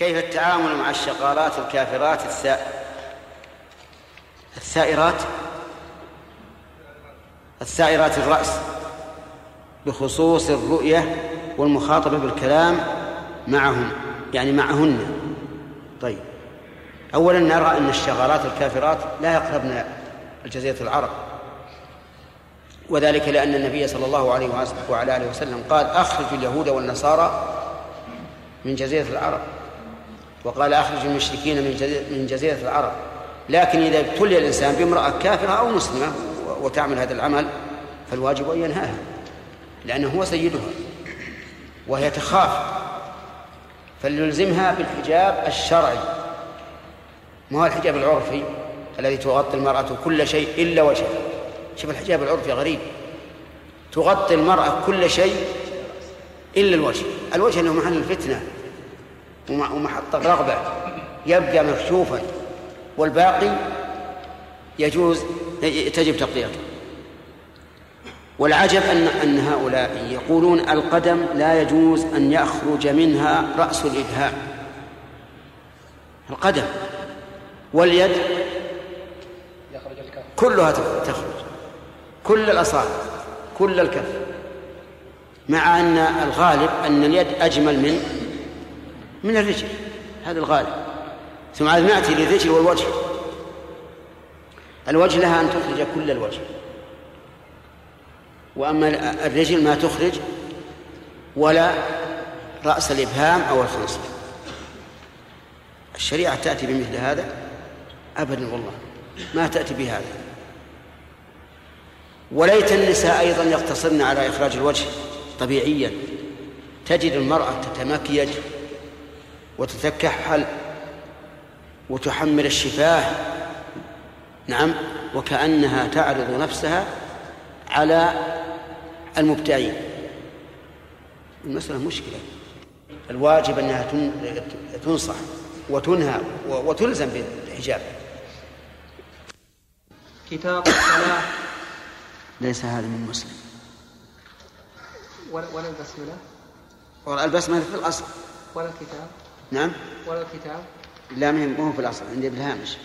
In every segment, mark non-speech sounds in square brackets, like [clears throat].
كيف التعامل مع الشغالات الكافرات السا... الثائرات الثائرات الرأس بخصوص الرؤية والمخاطبة بالكلام معهم يعني معهن. طيب. أولا نرى أن الشغالات الكافرات لا يقربن الجزيرة العرب. وذلك لأن النبي صلى الله عليه وعلى آله وسلم قال أخرج اليهود والنصارى من جزيرة العرب. وقال أخرج المشركين من جزيرة العرب. لكن إذا ابتلي الإنسان بامرأة كافرة أو مسلمة وتعمل هذا العمل فالواجب أن ينهاها لأنه هو سيدها وهي تخاف. فليلزمها بالحجاب الشرعي. ما هو الحجاب العرفي الذي تغطي المرأة كل شيء إلا وجهها شوف الحجاب العرفي غريب. تغطي المرأة كل شيء إلا الوجه. الوجه أنه محل الفتنة. ومحط الرغبة. يبقى مكشوفا. والباقي يجوز تجب تغطيته. والعجب أن أن هؤلاء يقولون القدم لا يجوز أن يخرج منها رأس الإبهام. القدم واليد كلها تخرج. كل الأصابع كل الكف. مع أن الغالب أن اليد أجمل من من الرجل هذا الغالب. ثم عاد نأتي للرجل والوجه الوجه لها أن تخرج كل الوجه. وأما الرجل ما تخرج ولا رأس الإبهام أو الخنصر. الشريعة تأتي بمثل هذا؟ أبدا والله. ما تأتي بهذا. وليت النساء أيضا يقتصرن على إخراج الوجه طبيعيا. تجد المرأة تتمكيج وتتكحل وتحمل الشفاه. نعم. وكأنها تعرض نفسها على المبتعين. المسألة مشكلة. الواجب أنها تنصح وتنهى وتلزم بالحجاب. كتاب الصلاة. ليس هذا من مسلم. ولا ولا البسملة. البسملة في الأصل. ولا الكتاب. نعم. ولا الكتاب؟ لا ما هو في الأصل. عندي بالهامش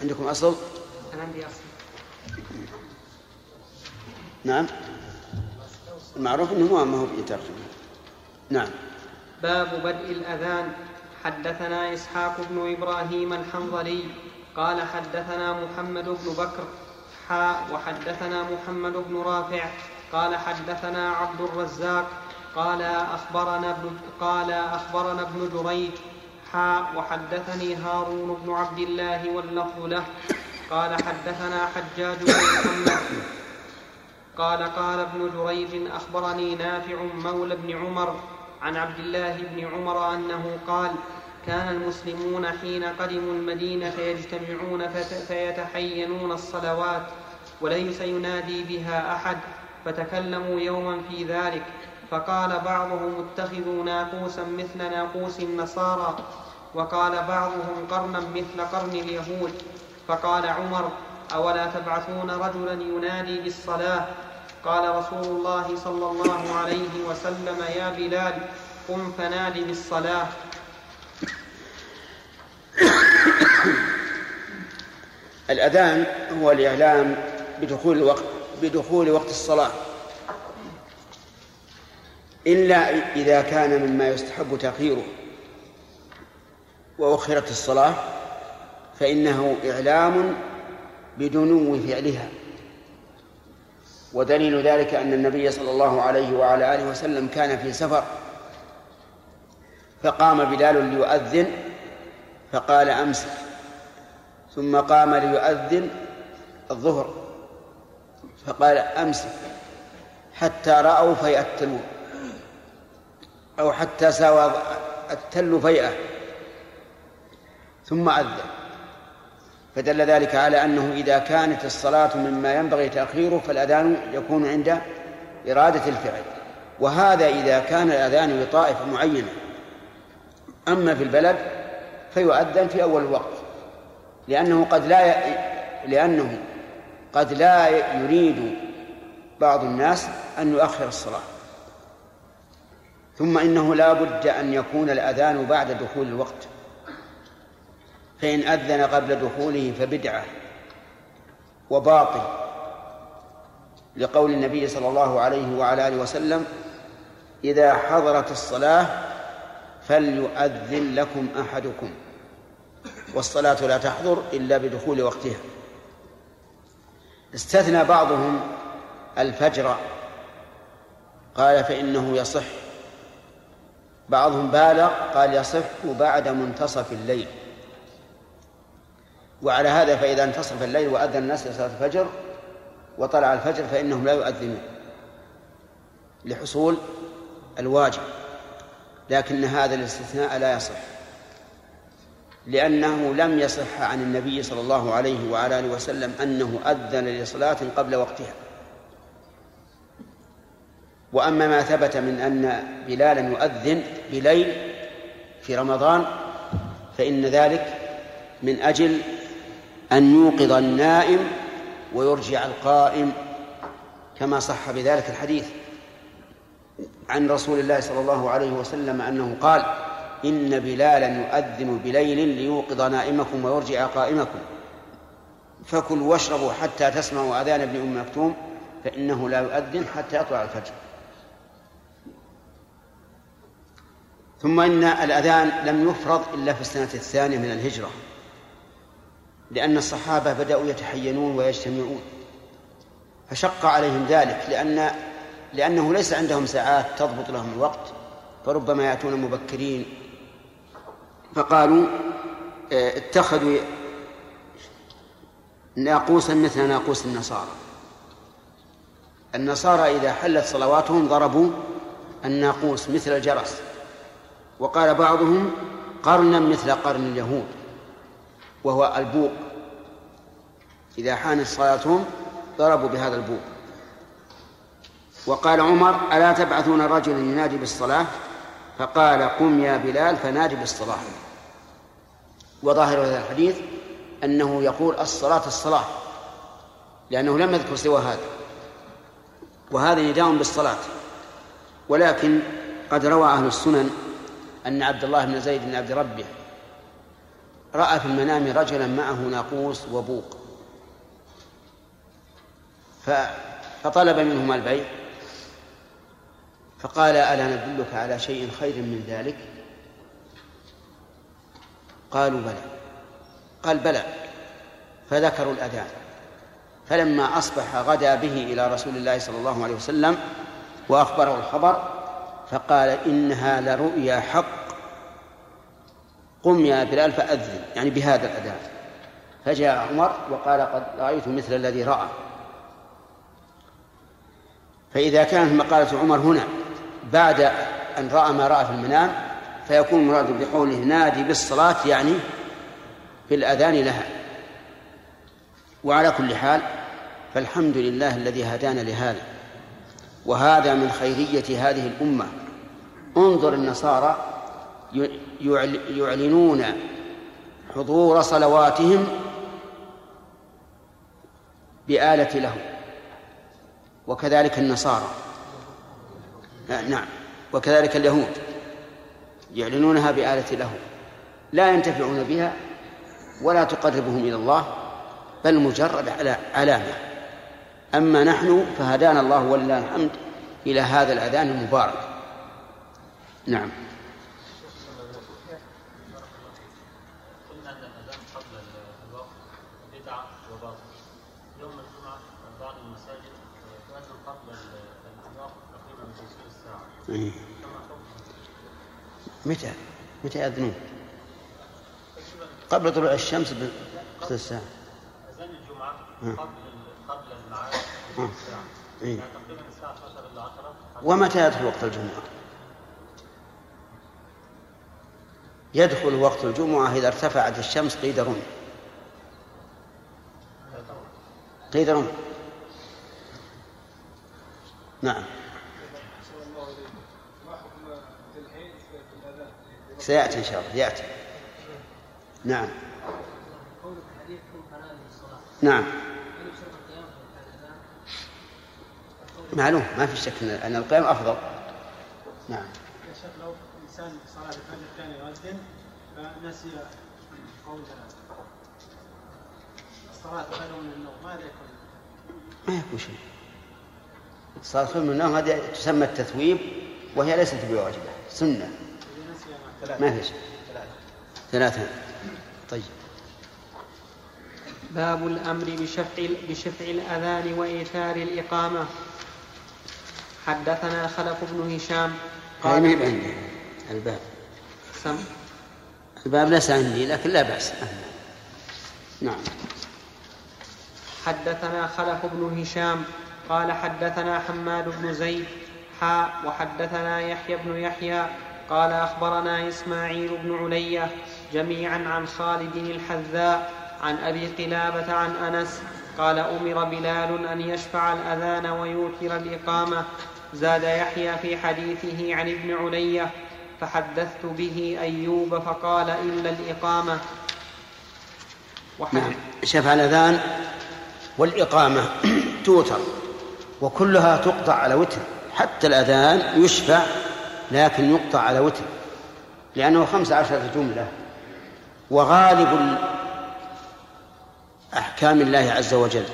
عندكم أصل؟ أنا عندي أصل. نعم. المعروف أنه ما هو بترجمة نعم. باب بدء الأذان. حدثنا إسحاق بن إبراهيم الحنظلي. قال حدثنا محمد بن بكر. حاء وحدثنا محمد بن رافع. قال حدثنا عبد الرزاق. قال أخبرنا ابن قال أخبرنا ابن جريج حاء وحدثني هارون بن عبد الله واللفظ له. قال حدثنا حجاج بن محمد. قال قال ابن جريج أخبرني نافع مولى بن عمر عن عبد الله بن عمر أنه قال كان المسلمون حين قدموا المدينة يجتمعون فيتحينون الصلوات وليس ينادي بها أحد فتكلموا يوما في ذلك فقال بعضهم اتخذوا ناقوسا مثل ناقوس النصارى وقال بعضهم قرنا مثل قرن اليهود. فقال عمر أولا تبعثون رجلا ينادي بالصلاة؟ قال رسول الله صلى الله عليه وسلم يا بلال قم فنادي بالصلاة. الأذان هو الإعلام بدخول الوقت بدخول وقت الصلاة. إلا إذا كان مما يستحب تأخيره وأخرت الصلاة فإنه إعلام بدنو فعلها ودليل ذلك أن النبي صلى الله عليه وعلى آله وسلم كان في سفر فقام بلال ليؤذن فقال أمسك ثم قام ليؤذن الظهر فقال أمسك حتى رأوا فيأتلون أو حتى ساوى التل فيئة ثم أذن. فدل ذلك على أنه إذا كانت الصلاة مما ينبغي تأخيره فالأذان يكون عند إرادة الفعل. وهذا إذا كان الأذان لطائفة معينة. أما في البلد فيؤذن في أول الوقت لأنه قد لا ي... لأنه قد لا يريد بعض الناس أن يؤخر الصلاة. ثم إنه لا بد أن يكون الأذان بعد دخول الوقت. فإن أذن قبل دخوله فبدعة وباطل. لقول النبي صلى الله عليه وعلى آله وسلم إذا حضرت الصلاة فليؤذن لكم أحدكم. والصلاة لا تحضر إلا بدخول وقتها. استثنى بعضهم الفجر. قال فإنه يصح بعضهم بالغ قال يصح بعد منتصف الليل. وعلى هذا فإذا انتصف الليل وأذن الناس لصلاة الفجر وطلع الفجر فإنهم لا يؤذنون لحصول الواجب لكن هذا الاستثناء لا يصح لأنه لم يصح عن النبي صلى الله عليه وعلى آله وسلم أنه أذن لصلاة قبل وقتها. وأما ما ثبت من أن بلالا يؤذن بليل في رمضان فإن ذلك من أجل أن يوقظ النائم ويرجع القائم كما صح بذلك الحديث عن رسول الله صلى الله عليه وسلم أنه قال إن بلالا يؤذن بليل ليوقظ نائمكم ويرجع قائمكم. فكلوا واشربوا حتى تسمعوا أذان ابن أم مكتوم فإنه لا يؤذن حتى يطلع الفجر. ثم إن الأذان لم يفرض إلا في السنة الثانية من الهجرة لأن الصحابة بدأوا يتحينون ويجتمعون فشق عليهم ذلك لأن لأنه ليس عندهم ساعات تضبط لهم الوقت فربما يأتون مبكرين فقالوا آه، اتخذوا ناقوسا مثل ناقوس النصارى. النصارى إذا حلت صلواتهم ضربوا الناقوس مثل الجرس. وقال بعضهم قرنا مثل قرن اليهود وهو البوق. إذا حانت صلاتهم ضربوا بهذا البوق. وقال عمر ألا تبعثون رجلا ينادي بالصلاة؟ فقال قم يا بلال فنادي بالصلاة. وظاهر هذا الحديث أنه يقول الصلاة الصلاة لأنه لم يذكر سوى هذا. وهذا نداء بالصلاة. ولكن قد روى أهل السنن أن عبد الله بن زيد بن عبد ربه رأى في المنام رجلا معه ناقوس وبوق. فطلب منهما البيع فقال ألا ندلك على شيء خير من ذلك؟ قالوا بلى. قال بلى. فذكروا الأذان. فلما أصبح غدا به إلى رسول الله صلى الله عليه وسلم وأخبره الخبر فقال إنها لرؤيا حق. قم يا بلال فأذن يعني بهذا الأذان فجاء عمر وقال قد رأيت مثل الذي رأى. فإذا كانت مقالة عمر هنا بعد أن رأى ما رأى في المنام فيكون المراد بقوله نادي بالصلاة يعني بالأذان لها. وعلى كل حال فالحمد لله الذي هدانا لهذا. وهذا من خيرية هذه الأمة. انظر النصارى يعلنون حضور صلواتهم بآلة له وكذلك النصارى. نعم وكذلك اليهود يعلنونها بآلة له لا ينتفعون بها ولا تقربهم إلى الله بل مجرد علامة. أما نحن فهدانا الله ولله الحمد إلى هذا الأذان المبارك. نعم إيه. متى متى يأذنون؟ قبل طلوع الشمس بثلث ساعة. أذان الجمعة قبل قبل الميعاد ساعة. إيه؟ يعني تقريبا الساعة 12 إلا 10 ومتى يدخل وقت الجمعة؟ يدخل وقت الجمعة إذا ارتفعت الشمس قيد رمح قيد رمح نعم. سيأتي إن شاء الله يأتي. نعم. نعم. معلوم ما في شك أن القيام أفضل. نعم. الإنسان صلاة الفجر كان يؤذن فنسي قول الصلاة خير من النوم ماذا يكون؟ ما يكون شيء. صلاة الفجر من النوم هذه تسمى التثويب وهي ليست بواجبة سنة. ما في شيء. ثلاثة. طيب. باب الأمر بشفع, بشفع الأذان وإيثار الإقامة. حدثنا خلف بن هشام قال عندي الباب. سم. الباب ليس عندي لكن لا بأس. نعم. حدثنا خلف بن هشام قال حدثنا حماد بن زيد حاء وحدثنا يحيى بن يحيى قال أخبرنا إسماعيل بن علية جميعا عن خالد الحذاء عن أبي قلابة عن أنس قال أمر بلال أن يشفع الأذان ويوتر الإقامة. زاد يحيى في حديثه عن ابن علية فحدثت به أيوب فقال إلا الإقامة. وحد- نعم. شفع الأذان والإقامة [clears throat] توتر وكلها تقطع على وتر. حتى الأذان يشفع لكن يقطع على وتر. لأنه خمس عشرة جملة. وغالب ال- أحكام الله عز وجل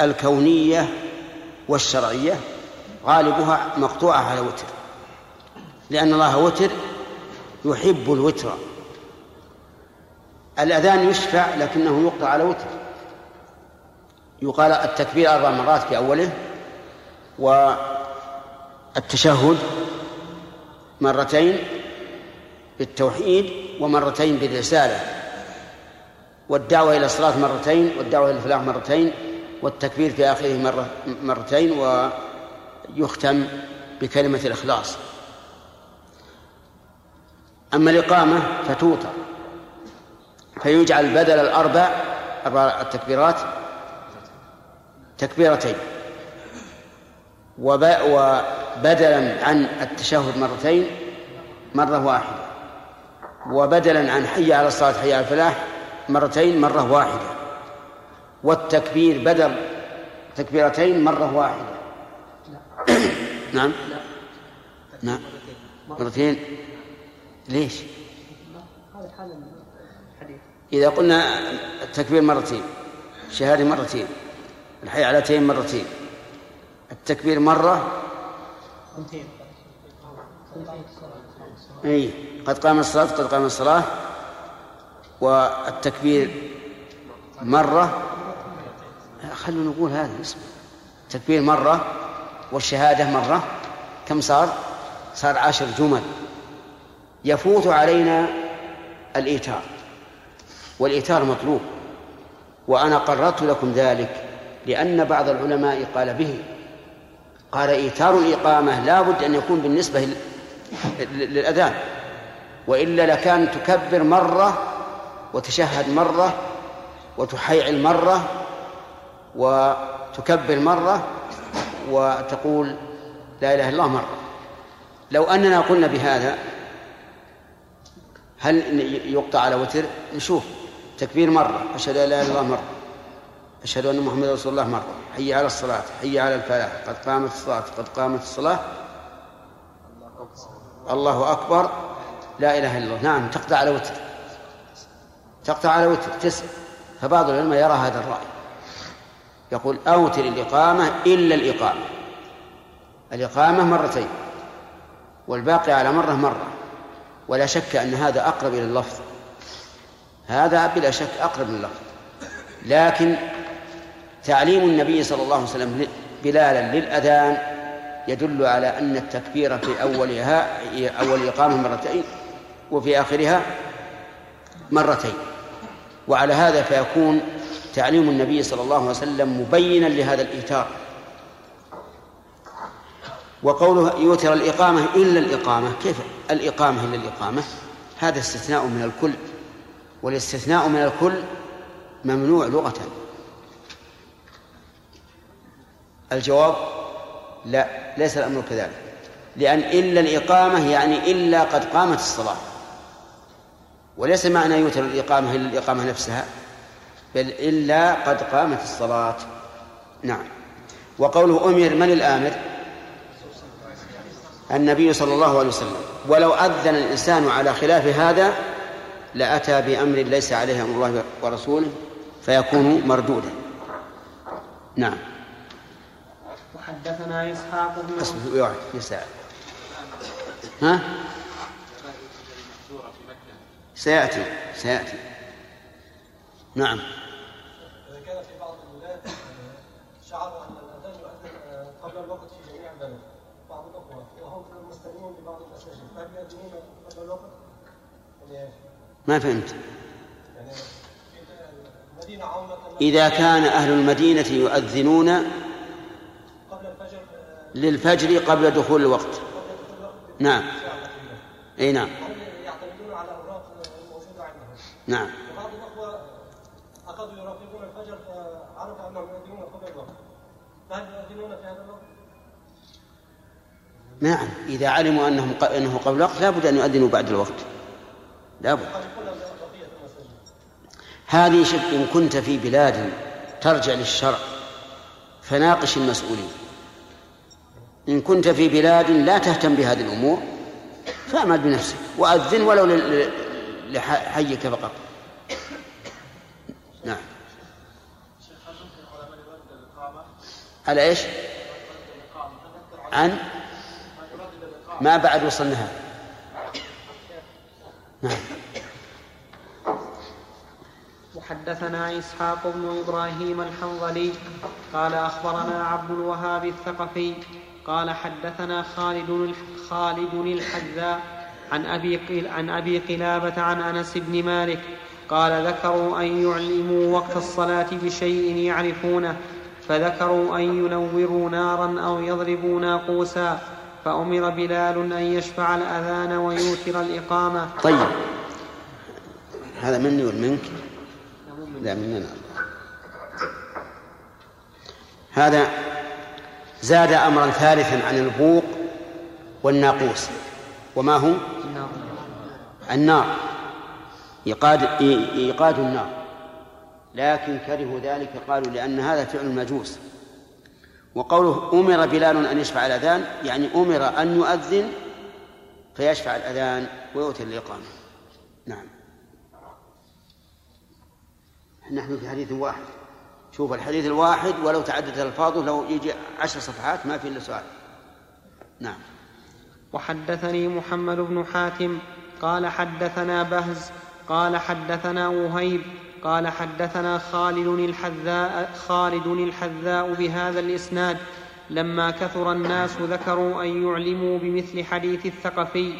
الكونية والشرعية غالبها مقطوعة على وتر. لأن الله وتر يحب الوتر. الأذان يشفع لكنه يقطع على وتر. يقال التكبير أربع مرات في أوله والتشهد مرتين بالتوحيد ومرتين بالرسالة. والدعوة إلى الصلاة مرتين والدعوة إلى الفلاح مرتين والتكبير في آخره مرة مرتين ويختم بكلمة الإخلاص. أما الإقامة فتوتر. فيجعل بدل الأربع أربع التكبيرات تكبيرتين. وب- وبدلا عن التشهد مرتين مرة واحدة. وبدلا عن حي على الصلاة حي على الفلاح مرتين مرة واحدة. والتكبير بدل تكبيرتين مرة واحدة. نعم. نعم. مرتين. ليش؟ هذا حال الحديث. إذا قلنا التكبير مرتين الشهادة مرتين الحي علتين مرتين التكبير مرة؟ أي قد قام الصلاة قد قام الصلاة. والتكبير مرة؟ خلونا نقول هذا اسمه. التكبير مرة والشهادة مرة. كم صار؟ صار عشر جمل. يفوت علينا الإيتار والإيتار مطلوب وأنا قررت لكم ذلك لأن بعض العلماء قال به قال إيتار الإقامة لا بد أن يكون بالنسبة لل- لل- للأذان. وإلا لكان تكبر مرة وتشهد مرة وتحيعل مرة وتكبر مرة وتقول لا إله إلا الله مرة. لو أننا قلنا بهذا هل يقطع على وتر؟ نشوف. تكبير مرة. أشهد أن لا إله إلا الله مرة. أشهد أن محمدا رسول الله مرة. حي على الصلاة. حي على الفلاح. قد قامت الصلاة. قد قامت الصلاة. الله أكبر. لا إله إلا الله. نعم تقطع على وتر. تقطع على وتر. تسع فبعض العلماء يرى هذا الرأي. يقول أوتر الإقامة إلا الإقامة. الإقامة مرتين. والباقي على مرة مرة. ولا شك أن هذا أقرب إلى اللفظ. هذا بلا شك أقرب من اللفظ. لكن تعليم النبي صلى الله عليه وسلم بلالا للأذان يدل على أن التكبير في أولها أول إقامة مرتين وفي آخرها مرتين. وعلى هذا فيكون تعليم النبي صلى الله عليه وسلم مبينا لهذا الإيتار وقوله يوتر الإقامة إلا الإقامة كيف؟ الإقامة إلا الإقامة هذا استثناء من الكل والاستثناء من الكل ممنوع لغة. الجواب لا ليس الأمر كذلك لأن إلا الإقامة يعني إلا قد قامت الصلاة. وليس معنى يوتر الإقامة إلا الإقامة نفسها بل إلا قد قامت الصلاة. نعم. وقوله أمر من الآمر؟ النبي صلى الله عليه وسلم. ولو أذن الإنسان على خلاف هذا لأتى بأمر ليس عليه أمر الله ورسوله فيكون مردودا. نعم. وحدثنا إسحاق بن في ساعة. ها؟ سيأتي سيأتي. نعم. إذا كان في بعض الولايات شعروا أن الأذان يؤذن قبل الوقت في جميع البلد بعض الأخوة وهم مستلمون لبعض المساجد فهل يؤذنون قبل الوقت؟ يعني ما فهمت. يعني في المدينة عامة إذا كان أهل المدينة يؤذنون آه، للفجر قبل دخول الوقت. نعم. أي نعم؟ نعم. وبعض الأخوة أخذوا يراقبون الفجر فعرفوا أنهم يؤذنون قبل الوقت. فهل يؤذنون في هذا؟ نعم. إذا علموا أنهم أنه قبل الوقت لا بد أن يؤذنوا بعد الوقت. لا بد. يخالفون بقية المساجد هذه شف إن كنت في بلاد ترجع للشرع فناقش المسؤولين. إن كنت في بلاد لا تهتم بهذه الأمور فأعمل بنفسك وأذن ولو لحيك فقط نعم. على إيش؟ عن؟ ما بعد وصلنا هذا نعم. وحدثنا إسحاق بن إبراهيم الحنظلي قال أخبرنا عبد الوهاب الثقفي قال حدثنا خالد خالد الحذاء عن أبي عن أبي قلابة عن أنس بن مالك قال ذكروا أن يعلموا وقت الصلاة بشيء يعرفونه فذكروا أن ينوروا نارا أو يضربوا ناقوسا فأمر بلال أن يشفع الأذان ويوتر الإقامة. طيب. هذا مني ومنك لا مننا هذا زاد أمرا ثالثا عن البوق والناقوس. وما هو. النار. إيقاد إيقاد النار. لكن كرهوا ذلك قالوا لأن هذا فعل المجوس وقوله أمر بلال أن يشفع الأذان يعني أمر أن يؤذن فيشفع الأذان ويؤتي الإقامة. نعم. نحن في حديث واحد. شوف الحديث الواحد ولو تعددت ألفاظه لو يجي عشر صفحات ما في إلا سؤال. نعم. وحدثني محمد بن حاتم قال حدثنا بهز قال حدثنا وهيب قال حدثنا خالد الحذاء خالد الحذاء بهذا الإسناد لما كثر الناس ذكروا أن يعلموا بمثل حديث الثقفي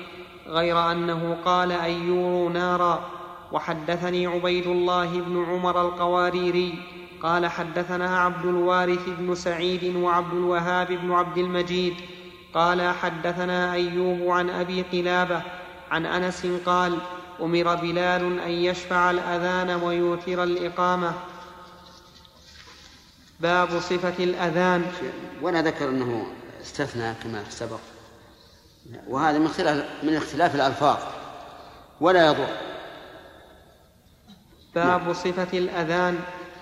غير أنه قال ان يوروا نارا. وحدثني عبيد الله بن عمر القواريري قال حدثنا عبد الوارث بن سعيد وعبد الوهاب بن عبد المجيد قال حدثنا أيوب عن أبي قلابة عن أنس قال أمر بلال أن يشفع الأذان ويوتر الإقامة. باب صفة الأذان. ولا ذكر أنه استثنى كما سبق. وهذا من اختلاف من اختلاف الألفاظ. ولا يضر. باب صفة الأذان.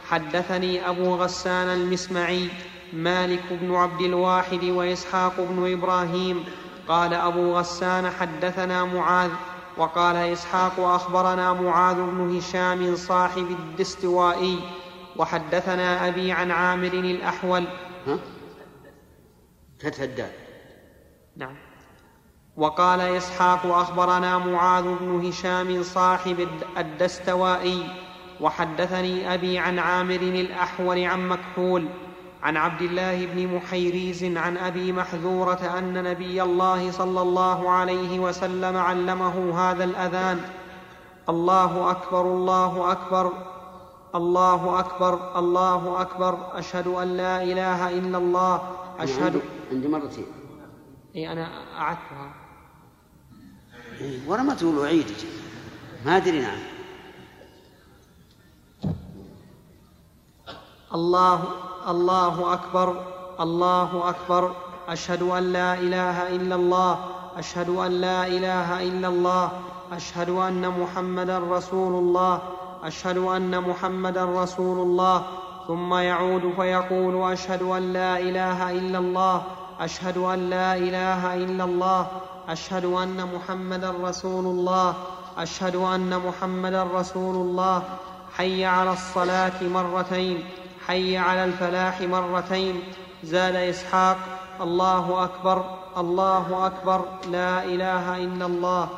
حدثني أبو غسان المسمعي مالك بن عبد الواحد وإسحاق بن إبراهيم. قال أبو غسان حدثنا معاذ وقال إسحاق أخبرنا معاذ بن هشام صاحب الدستوائي وحدثنا أبي عن عامر الأحول. ها؟ فتح الدال. نعم. وقال إسحاق أخبرنا معاذ بن هشام صاحب الد- الدستوائي وحدثني أبي عن عامر الأحول عن مكحول. عن عبد الله بن محيريز عن أبي محذورة أن نبي الله صلى الله عليه وسلم علمه هذا الأذان. الله أكبر الله أكبر الله أكبر الله أكبر. أشهد أن لا إله إلا الله. أشهد عندي, مرتين إي أنا أعدتها. إيه، ورا ما تقول أعيد. ما أدري نعم. الله الله أكبر الله أكبر. أشهد أن لا إله إلا الله أشهد أن لا إله إلا الله أشهد أن محمدا رسول الله أشهد أن محمدا رسول الله. ثم يعود فيقول أشهد أن لا إله إلا الله أشهد أن لا إله إلا الله أشهد أن محمدا رسول الله أشهد أن محمدا رسول الله. حي على الصلاة مرتين. حي على الفلاح مرتين زاد إسحاق الله أكبر الله أكبر لا إله إلا الله.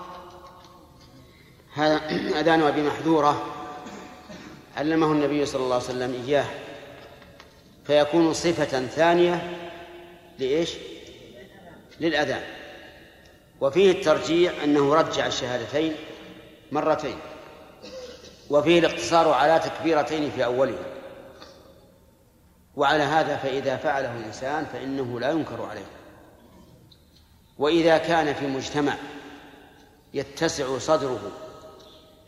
هذا أذان أبي محذورة علمه النبي صلى الله عليه وسلم إياه. فيكون صفة ثانية لإيش؟ للأذان. وفيه الترجيع أنه رجع الشهادتين مرتين. وفيه الاقتصار على تكبيرتين في أولها وعلى هذا فإذا فعله الإنسان فإنه لا ينكر عليه. وإذا كان في مجتمع يتسع صدره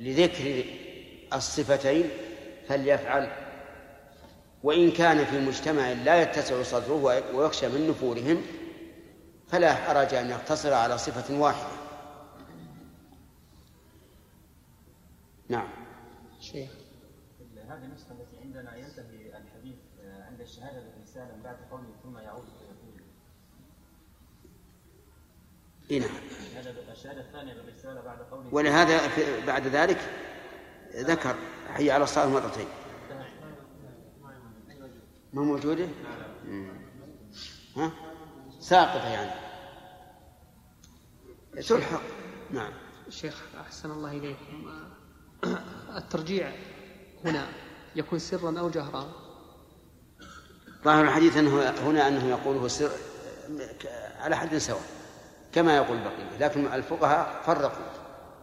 لذكر الصفتين فليفعل. وإن كان في مجتمع لا يتسع صدره ويخشى من نفورهم فلا حرج أن يقتصر على صفة واحدة. نعم شيخ هذه النسخة التي عندنا ينتهي الحديث عند الشهادة بالرسالة بعد قوله ثم يعود فيقول إيه نعم. ولهذا بعد ذلك ذكر حي على الصلاة مرتين. ما موجودة؟ مم. ها؟ ساقطة يعني. تلحق نعم. شيخ أحسن الله إليكم. الترجيع هنا يكون سرا أو جهرا؟ ظاهر الحديث انه هنا أنه يقوله سر على حد سواء. كما يقول البقية لكن الفقهاء فرقوا.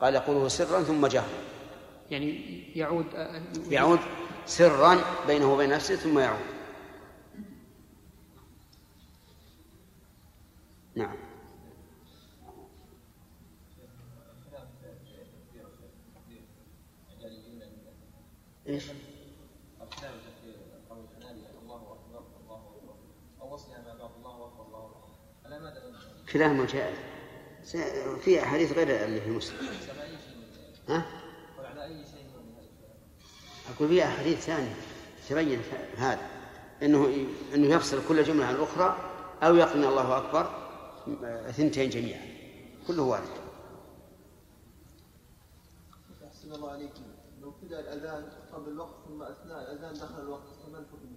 قال يقوله سرا ثم جهرا يعني يعود يعود سرا بينه وبين نفسه ثم يعود. نعم. إيش؟ كلاهما جائز. في أحاديث غير اللي في مسلم. ها؟ أقول في أحاديث ثانية تبين هذا أنه أنه يفصل كل جملة عن الأخرى أو يقرن الله أكبر ثنتين جميعا. كله وارد. أحسن الله عليكم. لو ابتدأ الأذان قبل الوقت ثم أثناء الأذان دخل الوقت فما الحكم؟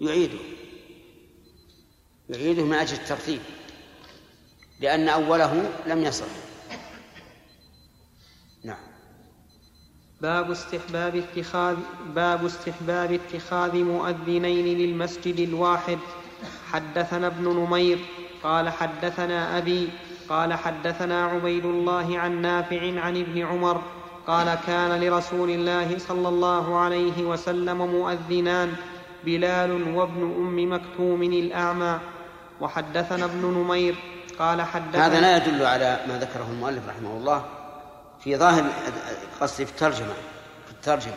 يعيده. يعيده من أجل الترتيب. لأن أوله لم يصح. نعم. باب استحباب اتخاذ باب استحباب اتخاذ مؤذنين للمسجد الواحد. حدثنا ابن نمير قال حدثنا أبي قال حدثنا عبيد الله عن نافع عن ابن عمر قال كان لرسول الله صلى الله عليه وسلم مؤذنان بلال وابن أم مكتوم الأعمى. وحدثنا ابن نمير قال حدثنا هذا لا يدل على ما ذكره المؤلف رحمه الله في ظاهر قصدي في الترجمة في الترجمة.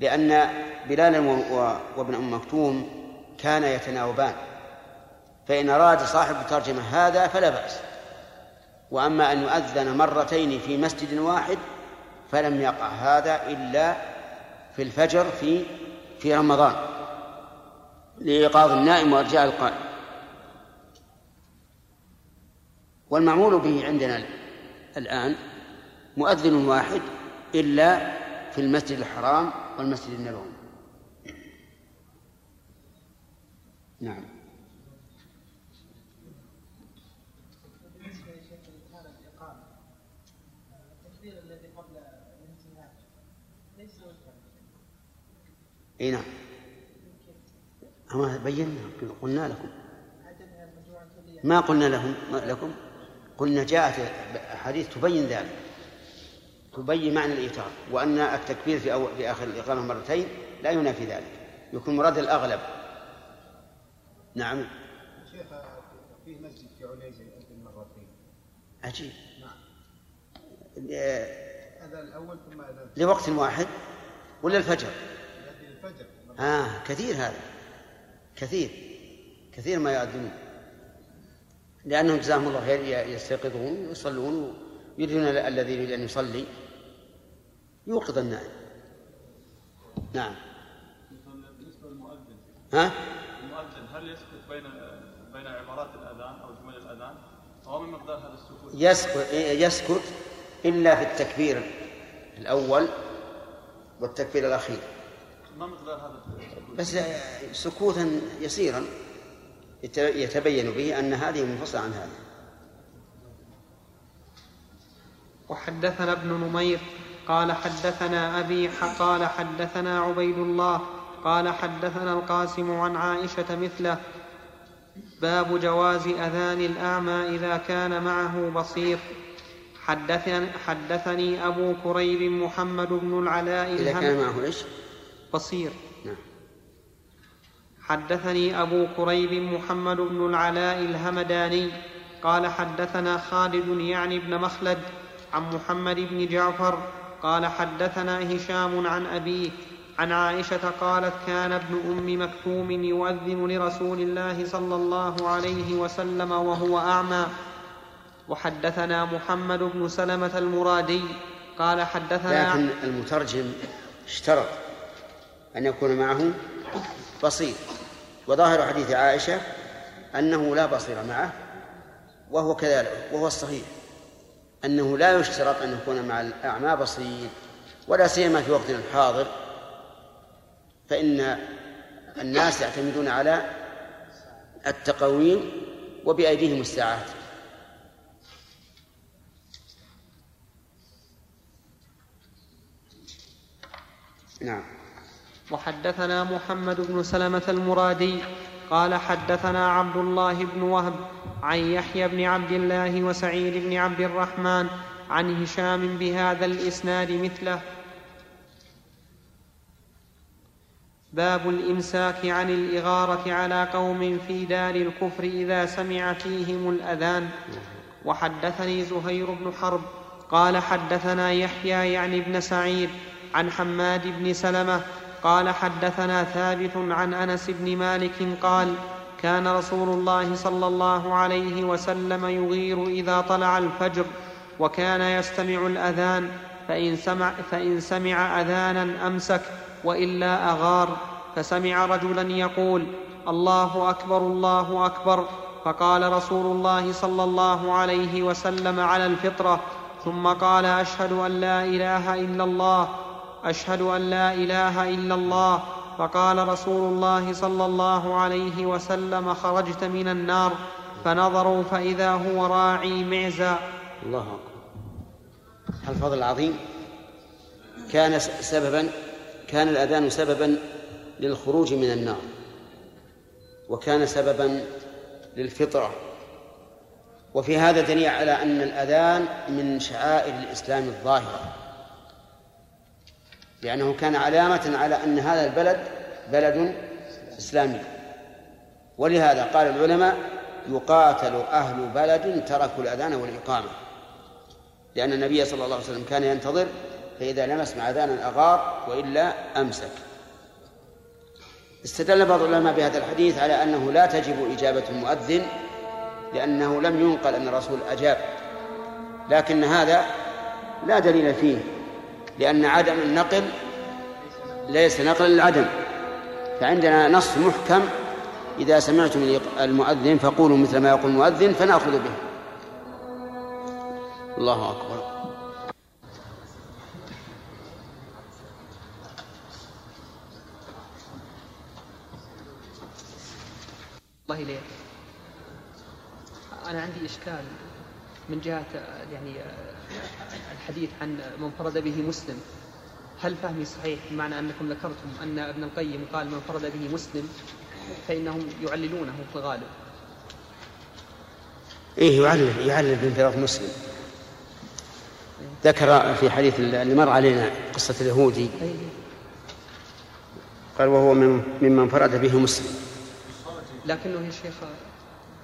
لأن و- وابن أم مكتوم كانا يتناوبان. فإن أراد صاحب الترجمة هذا فلا بأس. وأما أن يؤذن مرتين في مسجد واحد فلم يقع هذا إلا في الفجر في في رمضان. لإيقاظ النائم وإرجاع القائم. والمعمول به عندنا الآن مؤذن واحد إلا في المسجد الحرام والمسجد النبوي. نعم. إي نعم. أما بينا قلنا لكم. ما قلنا لهم؟ لكم قلنا جاءت أحاديث تبين ذلك تبين معنى الإيتار وأن التكبير في, أول في آخر الإقامة مرتين لا ينافي ذلك يكون مراد الأغلب. نعم. شيخ فيه مسجد في عنيزة يؤذن مرتين. عجيب. نعم. آه، أذان الأول ثم لوقت واحد ولا الفجر؟ الفجر. آه كثير هذا كثير كثير ما يؤذنون. لأنهم جزاهم الله خير يستيقظون ويصلون ويريدون الذي يريد أن يصلي. يوقظ النائم. نعم. بالنسبة للمؤذن ها؟ المؤذن هل يسكت بين بين عبارات الأذان أو جمل الأذان؟ هو من مقدار هذا السكوت. يسكت يسكت إلا في التكبير الأول والتكبير الأخير. ما مقدار هذا السكوت؟ بس سكوتا يسيرا. يتبين به أن هذه منفصلة عن هذه. وحدثنا ابن نمير قال حدثنا أبي قال حدثنا عبيد الله قال حدثنا القاسم عن عائشة مثله باب جواز أذان الأعمى إذا كان معه بصير. حدثني, حدثني أبو كريب محمد بن العلاء إذا كان معه إيش؟ بصير. حدثني أبو كريب محمد بن العلاء الهمداني قال حدثنا خالد يعني بن مخلد عن محمد بن جعفر قال حدثنا هشام عن أبيه عن عائشة قالت كان ابن أم مكتوم يؤذن لرسول الله صلى الله عليه وسلم وهو أعمى. وحدثنا محمد بن سلمة المرادي قال حدثنا لكن المترجم اشترط أن يكون معه بصير. وظاهر حديث عائشة أنه لا بصير معه وهو كذلك وهو الصحيح أنه لا يشترط أن يكون مع الأعمى بصير ولا سيما في وقتنا الحاضر فإن الناس يعتمدون على التقويم وبأيديهم الساعات. نعم. وحدثنا محمد بن سلمة المرادي قال حدثنا عبد الله بن وهب عن يحيى بن عبد الله وسعيد بن عبد الرحمن عن هشام بهذا الإسناد مثله. باب الإمساك عن الإغارة على قوم في دار الكفر إذا سمع فيهم الأذان. وحدثني زهير بن حرب قال حدثنا يحيى يعني ابن سعيد عن حماد بن سلمة قال حدثنا ثابت عن أنس بن مالك قال كان رسول الله صلى الله عليه وسلم يغير إذا طلع الفجر وكان يستمع الأذان فإن سمع, فإن سمع أذانا أمسك وإلا أغار فسمع رجلا يقول الله أكبر الله أكبر فقال رسول الله صلى الله عليه وسلم على الفطرة ثم قال أشهد أن لا إله إلا الله أشهد أن لا إله إلا الله. فقال رسول الله صلى الله عليه وسلم خرجت من النار. فنظروا فإذا هو راعي معزى الله أكبر. الفضل العظيم. كان سببا كان الأذان سببا للخروج من النار. وكان سببا للفطرة. وفي هذا دليل على أن الأذان من شعائر الإسلام الظاهرة. لأنه كان علامة على أن هذا البلد بلد إسلامي. ولهذا قال العلماء يقاتل أهل بلد تركوا الأذان والإقامة. لأن النبي صلى الله عليه وسلم كان ينتظر فإذا لم يسمع أذانا أغار وإلا أمسك. استدل بعض العلماء بهذا الحديث على أنه لا تجب إجابة المؤذن لأنه لم ينقل أن الرسول أجاب. لكن هذا لا دليل فيه. لأن عدم النقل ليس نقلا للعدم. فعندنا نص محكم إذا سمعتم المؤذن فقولوا مثل ما يقول المؤذن فنأخذ به. الله أكبر. الله إليك. أنا عندي إشكال. من جهة يعني الحديث عن من فرد به مسلم. هل فهمي صحيح بمعنى أنكم ذكرتم أن ابن القيم قال من فرد به مسلم فإنهم يعللونه في الغالب إيه يعلل يعلل بانفراد مسلم. ذكر في حديث اللي مر علينا قصة اليهودي. قال وهو من ممن فرد به مسلم. لكنه يا شيخ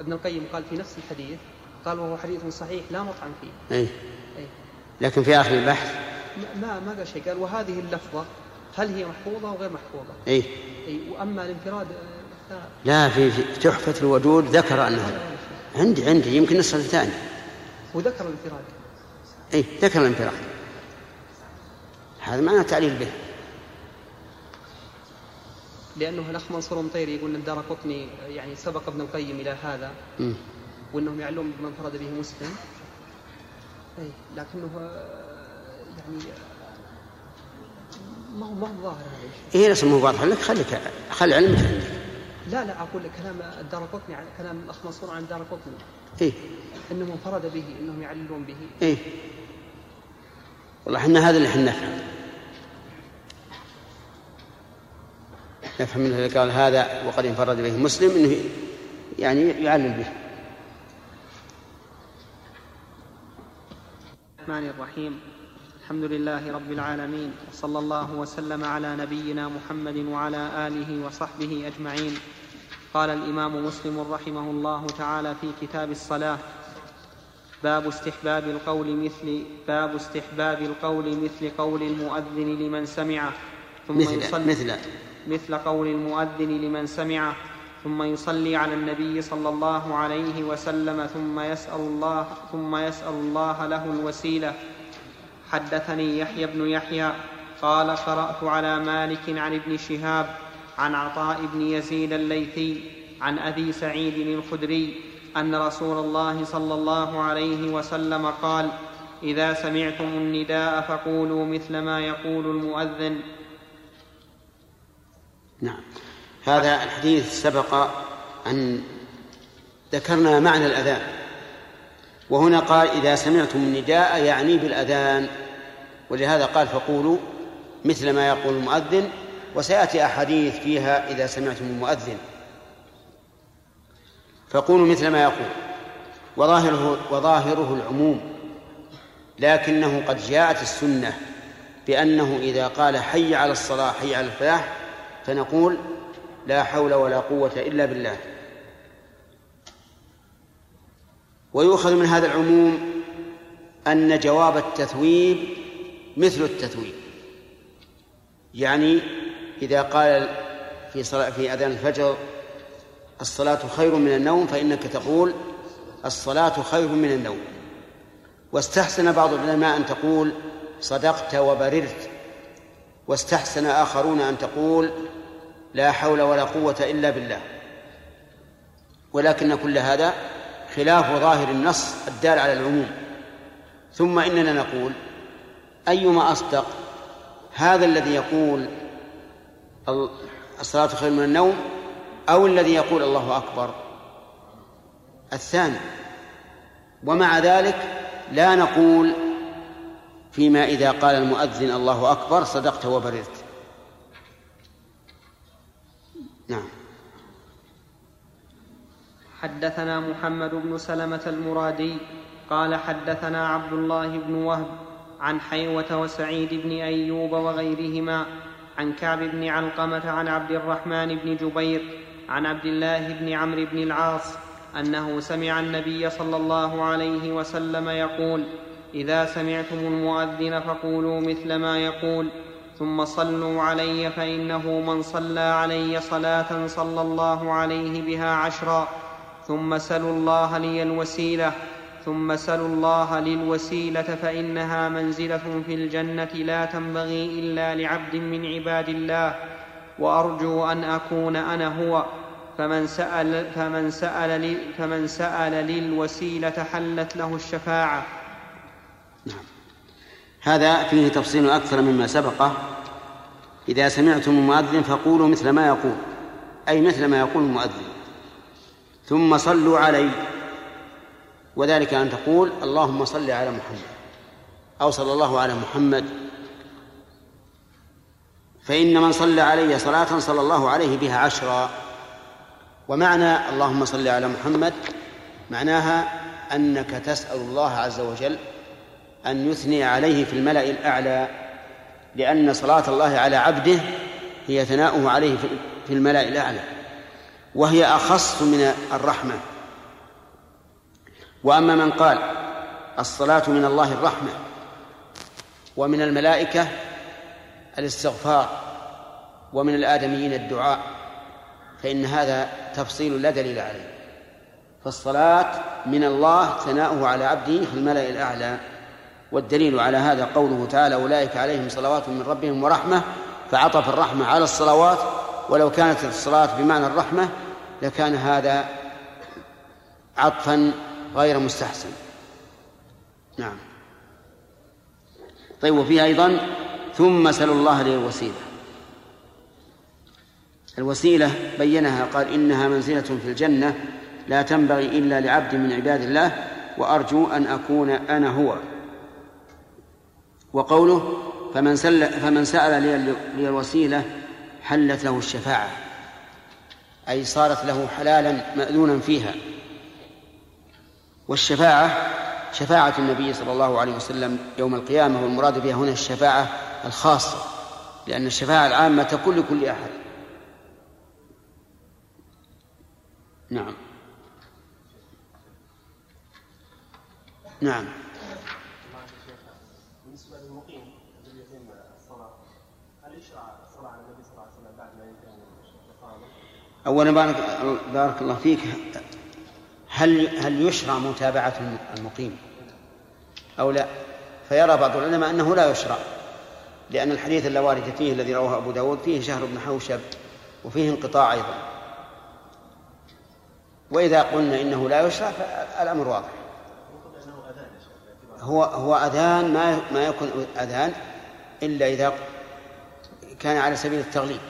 ابن القيم قال في نفس الحديث قال وهو حديث صحيح لا مطعن فيه. أي أي لكن في آخر البحث؟ ما ما قال شيء؟ قال وهذه اللفظة هل هي محفوظة أو غير محفوظة؟ أي أي وأما الانفراد آه، لا في في تحفة الودود ذكر أنه عندي عندي يمكن نصف الثاني وذكر الانفراد. أي ذكر الانفراد. هذا معنى تعليل به. لأنه الأخ منصور مطيري يقول أن الدار قطني يعني سبق ابن القيم إلى هذا. مم. وإنهم يعلون بما انفرد به مسلم. اي لكنه آه، يعني آه، ما هو ما هو ظاهر هذا الشيء. إيه اسمه واضح لك؟ خليك خلي علمك. عندك لا لا أقول لك كلام الدار قطني كلام الاخ منصور عن الدار قطني. إيه. إنه انفرد به إنهم يعللون به. إيه. والله إحنا هذا اللي إحنا نفهم. نفهم منه اللي قال هذا وقد انفرد به مسلم إنه يعني يعلل به. الرحمن الرحيم. الحمد لله رب العالمين وصلى الله وسلم على نبينا محمد وعلى آله وصحبه أجمعين. قال الإمام مسلم رحمه الله تعالى في كتاب الصلاة باب استحباب القول مثل باب استحباب القول مثل قول المؤذن لمن سمعه. ثم مثل يصلي مثل. مثل قول المؤذن لمن سمعه. ثم يصلي على النبي صلى الله عليه وسلم ثم يسأل الله ثم يسأل الله له الوسيلة. حدثني يحيى بن يحيى قال قرأت على مالك عن ابن شهاب عن عطاء بن يزيد الليثي عن أبي سعيد الخدري أن رسول الله صلى الله عليه وسلم قال إذا سمعتم النداء فقولوا مثل ما يقول المؤذن. نعم. هذا الحديث سبق أن ذكرنا معنى الأذان. وهنا قال إذا سمعتم النداء يعني بالأذان. ولهذا قال فقولوا مثل ما يقول المؤذن وسيأتي أحاديث فيها إذا سمعتم المؤذن. فقولوا مثل ما يقول. وظاهره وظاهره العموم. لكنه قد جاءت السنة بأنه إذا قال حي على الصلاة حي على الفلاح فنقول لا حول ولا قوة إلا بالله. ويؤخذ من هذا العموم أن جواب التثويب مثل التثويب. يعني إذا قال في صلاة في أذان الفجر الصلاة خير من النوم فإنك تقول الصلاة خير من النوم. واستحسن بعض العلماء أن تقول صدقت وبررت. واستحسن آخرون أن تقول لا حول ولا قوة إلا بالله. ولكن كل هذا خلاف ظاهر النص الدال على العموم. ثم إننا نقول أيما أصدق هذا الذي يقول الصلاة خير من النوم أو الذي يقول الله أكبر؟ الثاني. ومع ذلك لا نقول فيما إذا قال المؤذن الله أكبر صدقت وبررت. نعم. حدثنا محمد بن سلمة المرادي قال حدثنا عبد الله بن وهب عن حيوة وسعيد بن أيوب وغيرهما عن كعب بن علقمة عن عبد الرحمن بن جبير عن عبد الله بن عمرو بن العاص أنه سمع النبي صلى الله عليه وسلم يقول إذا سمعتم المؤذن فقولوا مثل ما يقول ثم صلوا علي فإنه من صلى علي صلاة صلى الله عليه بها عشرا. ثم سلوا الله لي الوسيلة. ثم سلوا الله للوسيله فإنها منزلة في الجنة لا تنبغي إلا لعبد من عباد الله. وأرجو أن أكون أنا هو. فمن سأل, فمن سأل, فمن سأل للوسيلة حلت له الشفاعة. نعم هذا فيه تفصيل أكثر مما سبقه إذا سمعتم المؤذن فقولوا مثل ما يقول أي مثل ما يقول المؤذن. ثم صلوا علي وذلك أن تقول اللهم صل على محمد. أو صلى الله على محمد. فإن من صلى علي صلاة صلى الله عليه بها عشرا. ومعنى اللهم صل على محمد معناها أنك تسأل الله عز وجل أن يثني عليه في الملأ الأعلى لأن صلاة الله على عبده هي ثناؤه عليه في الملأ الأعلى وهي أخص من الرحمة. وأما من قال الصلاة من الله الرحمة ومن الملائكة الاستغفار ومن الآدميين الدعاء فإن هذا تفصيل لا دليل عليه. فالصلاة من الله ثناؤه على عبده في الملأ الأعلى. والدليل على هذا قوله تعالى أولئك عليهم صلوات من ربهم ورحمة فعطف الرحمة على الصلوات ولو كانت الصلاة بمعنى الرحمة لكان هذا عطفا غير مستحسن. نعم. طيب وفيها أيضا ثم سلوا الله لي الوسيلة. الوسيلة بينها قال إنها منزلة في الجنة لا تنبغي إلا لعبد من عباد الله وأرجو أن أكون أنا هو. وقوله فمن, سل فمن سأل لي, الوسيلة حلت له الشفاعة. أي صارت له حلالا مأذونا فيها. والشفاعة شفاعة النبي صلى الله عليه وسلم يوم القيامة والمراد بها هنا الشفاعة الخاصة لأن الشفاعة العامة تكون لكل أحد. نعم. نعم بالنسبة للمقيم الذي يتم الصلاه هل يشرع الصلاه على النبي صلى الله عليه وسلم بعد ما ينتهي من الاقامه؟ أولا بارك, بارك الله فيك. هل هل يشرع متابعة المقيم أو لا؟ فيرى بعض العلماء أنه لا يشرع لأن الحديث اللوارد فيه الذي رواه أبو داود فيه شهر بن حوشب وفيه انقطاع أيضا. وإذا قلنا إنه لا يشرع فالأمر واضح. هو هو أذان ما ما يكون أذان إلا إذا كان على سبيل التغليب.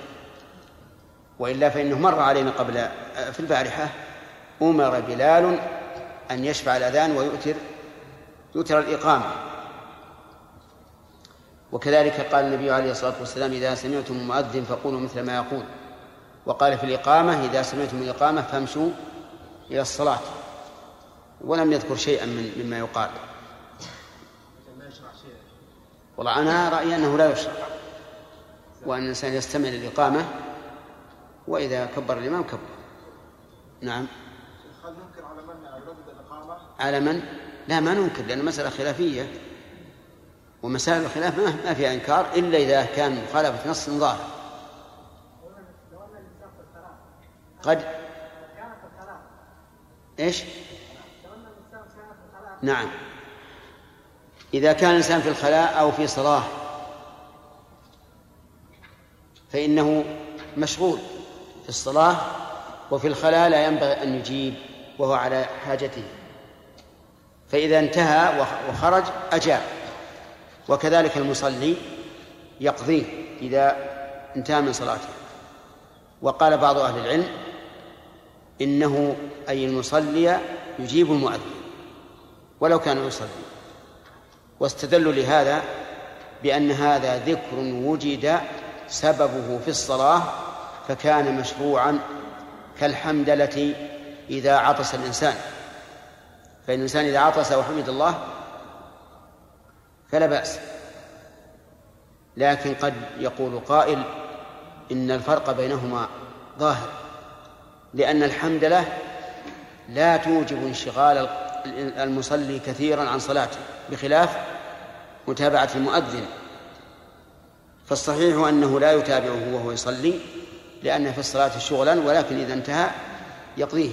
وإلا فإنه مر علينا قبل في البارحة أمر بلال أن يشفع الأذان ويؤتر يؤتر الإقامة. وكذلك قال النبي عليه الصلاة والسلام إذا سمعتم المؤذن فقولوا مثل ما يقول. وقال في الإقامة إذا سمعتم الإقامة فامشوا إلى الصلاة. ولم يذكر شيئا من مما يقال. والله أنا رأيي أنه لا يشرع وأن الإنسان يستمع للإقامة وإذا كبر الإمام كبر نعم هل ننكر على من الإقامة؟ على من؟ لا ما ننكر لأن مسألة خلافية ومسائل الخلاف ما ما فيها إنكار إلا إذا كان مخالفة نص ظاهر قد إيش؟ نعم إذا كان الإنسان في الخلاء أو في صلاة فإنه مشغول في الصلاة وفي الخلاء لا ينبغي أن يجيب وهو على حاجته. فإذا انتهى وخرج أجاب. وكذلك المصلي يقضيه إذا انتهى من صلاته. وقال بعض أهل العلم إنه أي المصلي يجيب المؤذن ولو كان يصلي. واستدلوا لهذا بأن هذا ذكر وجد سببه في الصلاة فكان مشروعا كالحمدلة إذا عطس الإنسان. فإن الإنسان إذا عطس وحمد الله فلا بأس. لكن قد يقول قائل إن الفرق بينهما ظاهر لأن الحمدلة لا توجب انشغال المصلي كثيرا عن صلاته بخلاف متابعة المؤذن. فالصحيح أنه لا يتابعه وهو يصلي لأن في الصلاة شغلا ولكن إذا انتهى يقضيه.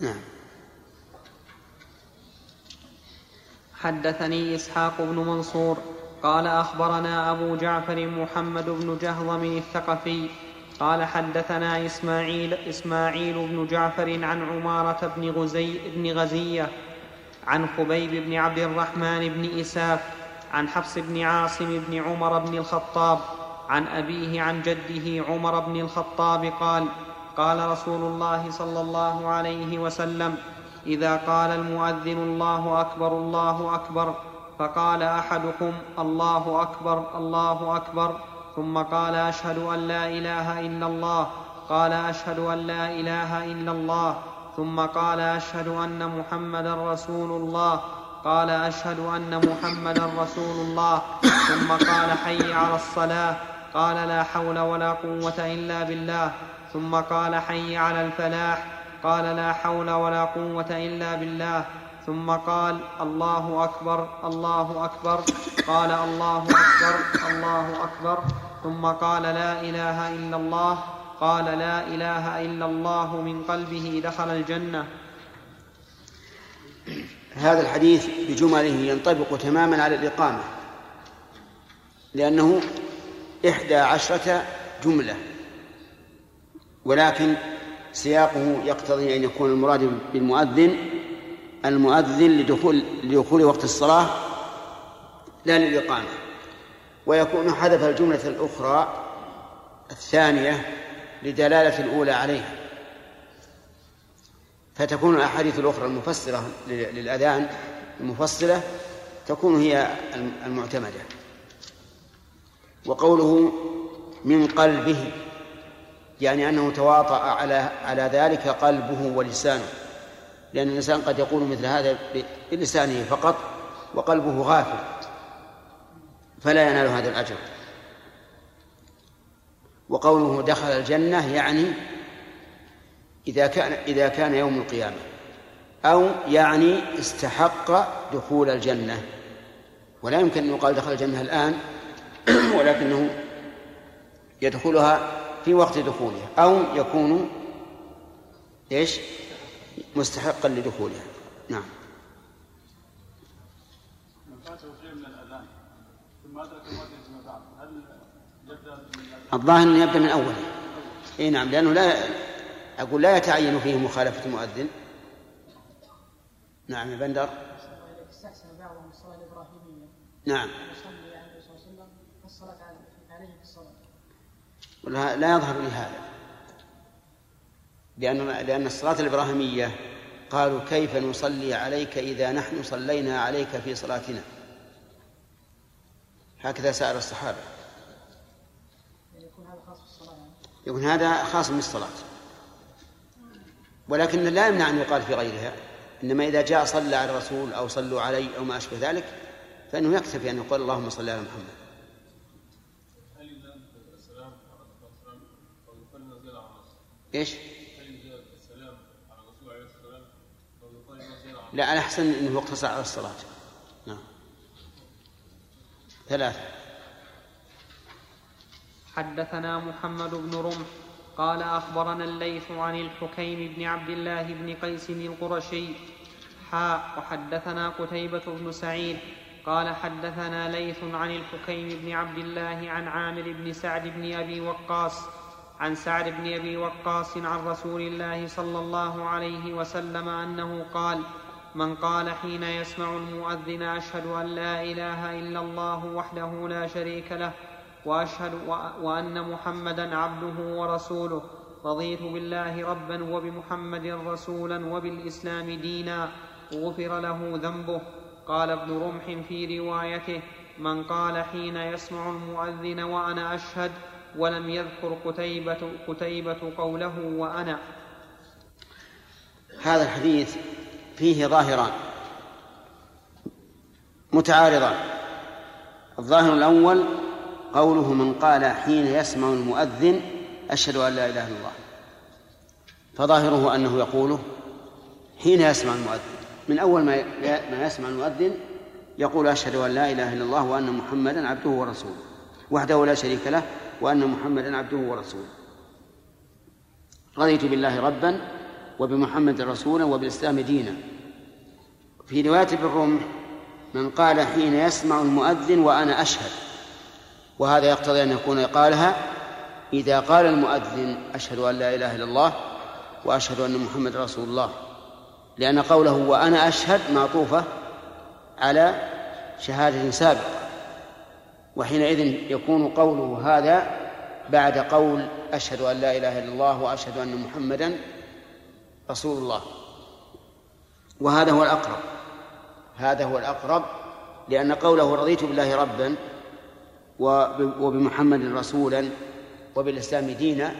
نعم. حدثني إسحاق بن منصور قال أخبرنا أبو جعفر محمد بن جهضم الثقفي قال حدثنا إسماعيل إسماعيل بن جعفر عن عمارة بن غزي بن غزية عن خبيب بن عبد الرحمن بن إساف عن حفص بن عاصم بن عمر بن الخطاب عن أبيه عن جده عمر بن الخطاب قال قال رسول الله صلى الله عليه وسلم إذا قال المؤذن الله أكبر الله أكبر. فقال أحدكم الله أكبر الله أكبر. ثم قال أشهد أن لا إله إلا الله. قال أشهد أن لا إله إلا الله. ثم قال أشهد أن محمدا رسول الله. قال أشهد أن محمدا رسول الله ثم قال حي على الصلاة قال لا حول ولا قوة إلا بالله ثم قال حي على الفلاح قال لا حول ولا قوة إلا بالله ثم قال الله أكبر الله أكبر قال الله أكبر الله أكبر ثم قال لا إله إلا الله قال لا إله إلا الله من قلبه دخل الجنة. هذا الحديث بجمله ينطبق تماما على الإقامة لأنه إحدى عشرة جملة ولكن سياقه يقتضي أن يكون المراد بالمؤذن المؤذن لدخول لدخول وقت الصلاة لا للإقامة. ويكون حذف الجملة الأخرى الثانية لدلالة الأولى عليها. فتكون الأحاديث الأخرى المفسرة للأذان المفصلة تكون هي المعتمدة. وقوله من قلبه يعني أنه تواطأ على على ذلك قلبه ولسانه. لأن الإنسان قد يقول مثل هذا بلسانه فقط وقلبه غافل فلا ينال هذا الأجر. وقوله دخل الجنة يعني إذا كان إذا كان يوم القيامة. أو يعني استحق دخول الجنة. ولا يمكن أن يقال دخل الجنة الآن [clears throat] ولكنه يدخلها في وقت دخولها. أو يكون إيش؟ مستحقا لدخولها. نعم. بعد هل يبدأ من الظاهر أوله. إي نعم لأنه لا أقول لا يتعين فيه مخالفة المؤذن نعم يا بندر. استحسن بعضهم الصلاه الابراهيميه نعم. يصلي على صلى الله عليه وسلم في الصلاه ولا- لا يظهر لي هذا. لأن لأن الصلاة الإبراهيمية قالوا كيف نصلي عليك إذا نحن صلينا عليك في صلاتنا؟ هكذا سأل الصحابة. يكون هذا خاص بالصلاة. يعني يكون هذا خاص بالصلاة. ولكن لا يمنع أن يقال في غيرها. إنما إذا جاء صلى على الرسول أو صلوا علي أو ما أشبه ذلك فإنه يكتفي أن يقول اللهم صل على محمد. الله عليه وسلم أو يقال نزل على الصلاة. لا نعم. ثلاثة. حدثنا محمد بن رمح قال أخبرنا الليث عن الحكيم بن عبد الله بن قيس القرشي حاء وحدثنا قتيبة بن سعيد قال حدثنا ليث عن الحكيم بن عبد الله عن عامر بن سعد بن أبي وقاص عن سعد بن أبي وقاص عن رسول الله صلى الله عليه وسلم أنه قال من قال حين يسمع المؤذن أشهد أن لا إله إلا الله وحده لا شريك له وأشهد وأن محمدا عبده ورسوله. رضيت بالله ربا وبمحمد رسولا وبالإسلام دينا. غفر له ذنبه. قال ابن رمح في روايته من قال حين يسمع المؤذن وأنا أشهد ولم يذكر قتيبة, قتيبة قوله وأنا. هذا الحديث فيه ظاهران متعارضان. الظاهر الأول قوله من قال حين يسمع المؤذن أشهد أن لا إله إلا الله. فظاهره أنه يقوله حين يسمع المؤذن. من أول ما ما يسمع المؤذن يقول أشهد أن لا إله إلا الله وأن محمدا عبده ورسوله. وحده لا شريك له وأن محمدا عبده ورسوله. رضيت بالله ربا وبمحمد رسولا وبالإسلام دينا. في رواية ابن الرمح من قال حين يسمع المؤذن وأنا أشهد. وهذا يقتضي أن يكون قالها إذا قال المؤذن أشهد أن لا إله إلا الله وأشهد أن محمد رسول الله لأن قوله وأنا أشهد معطوفة على شهادة سابقة وحينئذ يكون قوله هذا بعد قول أشهد أن لا إله إلا الله وأشهد أن محمدا رسول الله. وهذا هو الأقرب هذا هو الأقرب لأن قوله رضيت بالله ربا وبمحمد رسولا وبالإسلام دينا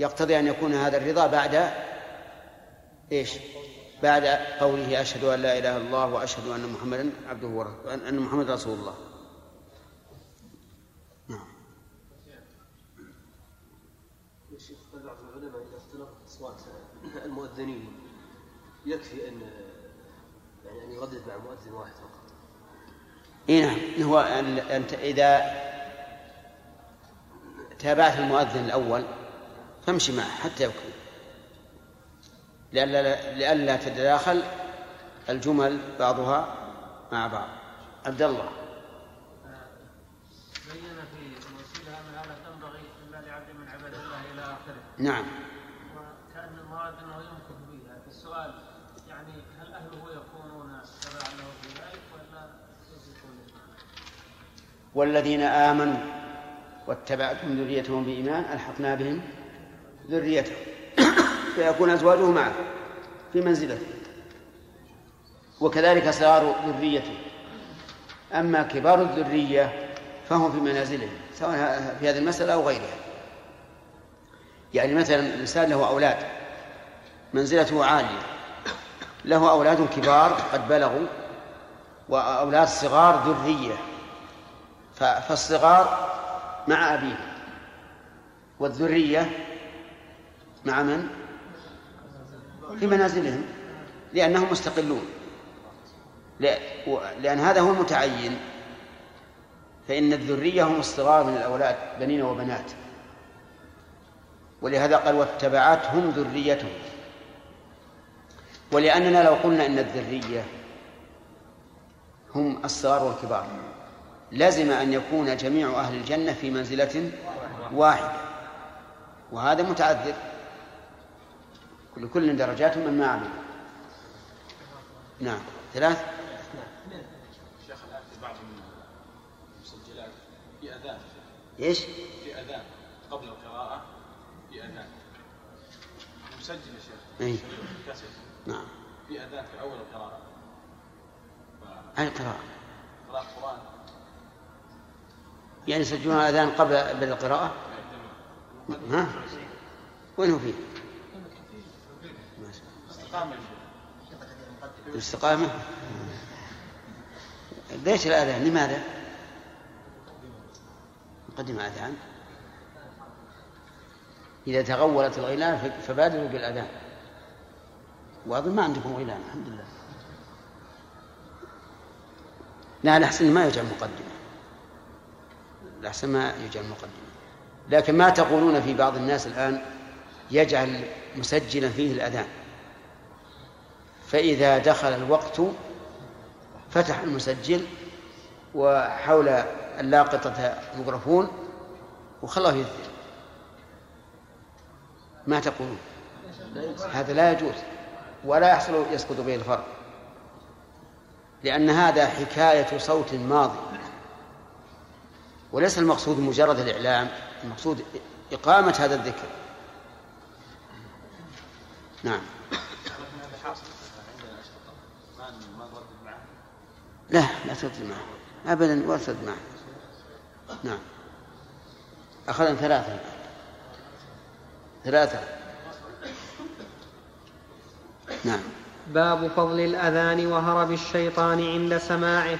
يقتضي أن يكون هذا الرضا بعد إيش؟ بعد قوله أشهد أن لا إله إلا الله وأشهد أن محمدا عبده ورسوله أن محمد رسول الله. نعم. بعض العلماء اختلطت اصوات المؤذنين يكفي ان يعني أن يردد مع مؤذن واحد. اي نعم. هو أن أنت إذا تابعت المؤذن الأول فامشي معه حتى يكون. لئلا لئلا تتداخل الجمل بعضها مع بعض. عبد الله. بين في موسيلها من هذا تنبغي إلا لعبد من عباد الله إلى آخره. نعم وكأن المراد أنه يمكن بها السؤال يعني هل أهله يكونون تبعا له في ذلك ولا يشركون والذين آمنوا واتبعتهم ذريتهم بإيمان ألحقنا بهم ذريتهم. فيكون أزواجه معه في منزلته. وكذلك صغار ذريته. أما كبار الذرية فهم في منازلهم سواء في هذه المسألة أو غيرها. يعني مثلا الإنسان له أولاد منزلته عالية. له أولاد كبار قد بلغوا وأولاد صغار ذرية. فالصغار مع أبيه. والذرية مع من؟ في منازلهم لأنهم مستقلون. لأن هذا هو المتعين. فإن الذرية هم الصغار من الأولاد بنين وبنات. ولهذا قال واتبعتهم ذريتهم. ولأننا لو قلنا إن الذرية هم الصغار والكبار. لزم أن يكون جميع أهل الجنة في منزلة واحدة. وهذا متعذر. لكل درجات مما عمل. نعم. ثلاث؟ شيخ الان في بعض المسجلات في اذان إيش؟ في اذان قبل القراءه في اذان مسجل يا شيخ كاسيت نعم. في أذان في أول القراءة. أي قراءة؟ قراءة قران يعني يسجلون الأذان قبل القراءة ها؟ وين هو فيه؟ الاستقامة ليش الأذان؟ لماذا؟ نقدم أذان. إذا تغولت الغيلان فبادروا بالأذان. وأظن ما عندكم غيلان الحمد لله. لا الأحسن ما يجعل مقدمة الأحسن ما يجعل مقدمة. لكن ما تقولون في بعض الناس الآن يجعل مسجلا فيه الأذان. فإذا دخل الوقت فتح المسجل وحول اللاقطة ميكروفون وخلاه يذكر. ما تقولون؟ هذا لا يجوز ولا يحصل يسقط به الفرق. لأن هذا حكاية صوت ماضي. وليس المقصود مجرد الإعلام المقصود إقامة هذا الذكر. نعم. لا لا ترد معه. أبدا ولا ترد معه. نعم. أخذنا ثلاثة. ثلاثة. نعم. باب فضل الأذان وهرب الشيطان عند سماعه.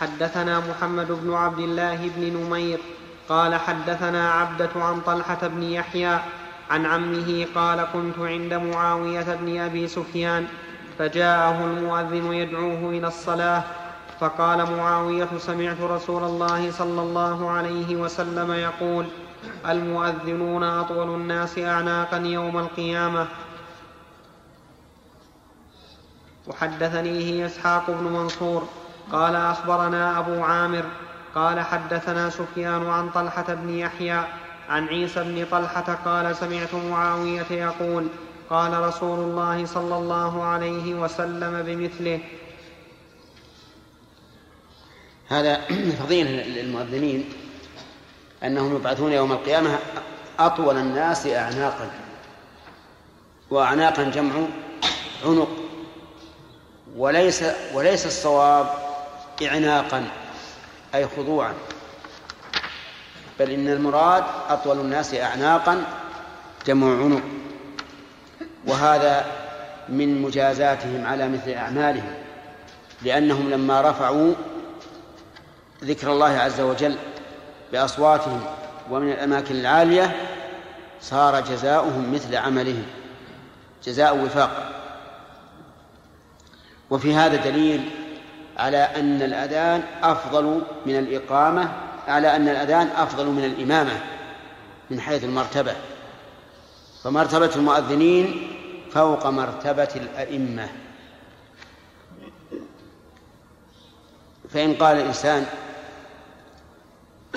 حدثنا محمد بن عبد الله بن نمير قال حدثنا عبدة عن طلحة بن يحيى عن عمه قال كنت عند معاوية بن أبي سفيان فجاءه المؤذن يدعوه إلى الصلاة فقال معاوية سمعت رسول الله صلى الله عليه وسلم يقول المؤذنون أطول الناس أعناقا يوم القيامة. وحدثنيه إسحاق بن منصور قال أخبرنا أبو عامر قال حدثنا سفيان عن طلحة بن يحيى عن عيسى بن طلحة قال سمعت معاوية يقول قال رسول الله صلى الله عليه وسلم بمثله. هذا فضيلة للمؤذنين أنهم يبعثون يوم القيامة أطول الناس أعناقا وأعناقا جمع عنق وليس وليس الصواب إعناقا أي خضوعا. بل إن المراد أطول الناس أعناقا جمع عنق. وهذا من مجازاتهم على مثل أعمالهم لأنهم لما رفعوا ذكر الله عز وجل بأصواتهم ومن الأماكن العالية صار جزاؤهم مثل عملهم جزاء وفاق. وفي هذا دليل على أن الأذان أفضل من الإقامة على أن الأذان أفضل من الإمامة من حيث المرتبة. فمرتبة المؤذنين فوق مرتبة الأئمة. فإن قال الإنسان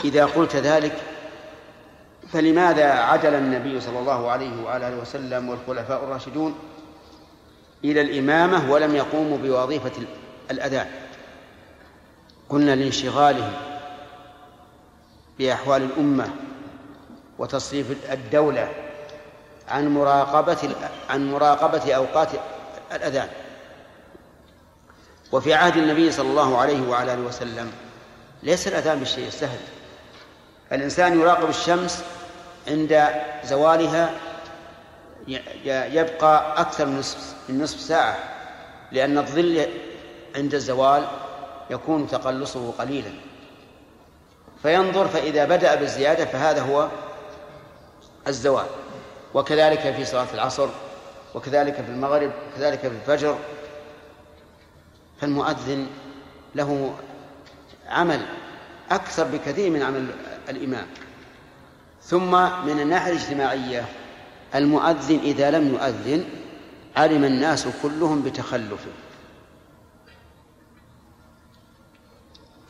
إذا قلت ذلك فلماذا عدل النبي صلى الله عليه وعلى آله وسلم والخلفاء الراشدون إلى الإمامة ولم يقوموا بوظيفة الأذان؟ قلنا لانشغالهم بأحوال الأمة وتصريف الدولة عن مراقبة عن مراقبة أوقات الأذان. وفي عهد النبي صلى الله عليه وعلى آله وسلم ليس الأذان بالشيء السهل. الإنسان يراقب الشمس عند زوالها يبقى أكثر من نصف من نصف ساعة لأن الظل عند الزوال يكون تقلصه قليلا. فينظر فإذا بدأ بالزيادة فهذا هو الزوال. وكذلك في صلاة العصر وكذلك في المغرب وكذلك في الفجر. فالمؤذن له عمل أكثر بكثير من عمل الإمام. ثم من الناحية الاجتماعية المؤذن إذا لم يؤذن علم الناس كلهم بتخلفه.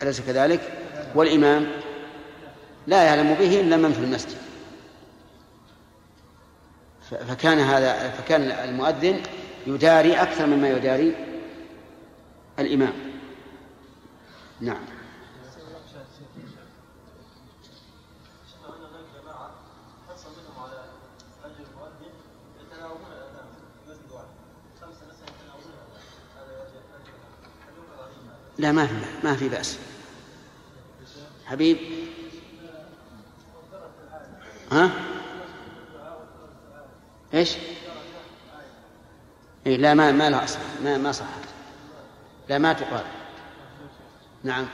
أليس كذلك؟ والإمام لا يعلم به إلا من في المسجد. فكان هذا فكان المؤذن يداري أكثر مما يداري الإمام. نعم. لا ما في ما في بأس. حبيب. ها؟ إيش؟ إيه لا ما ما لها أصل ما ما صحت لا ما تقال. نعم.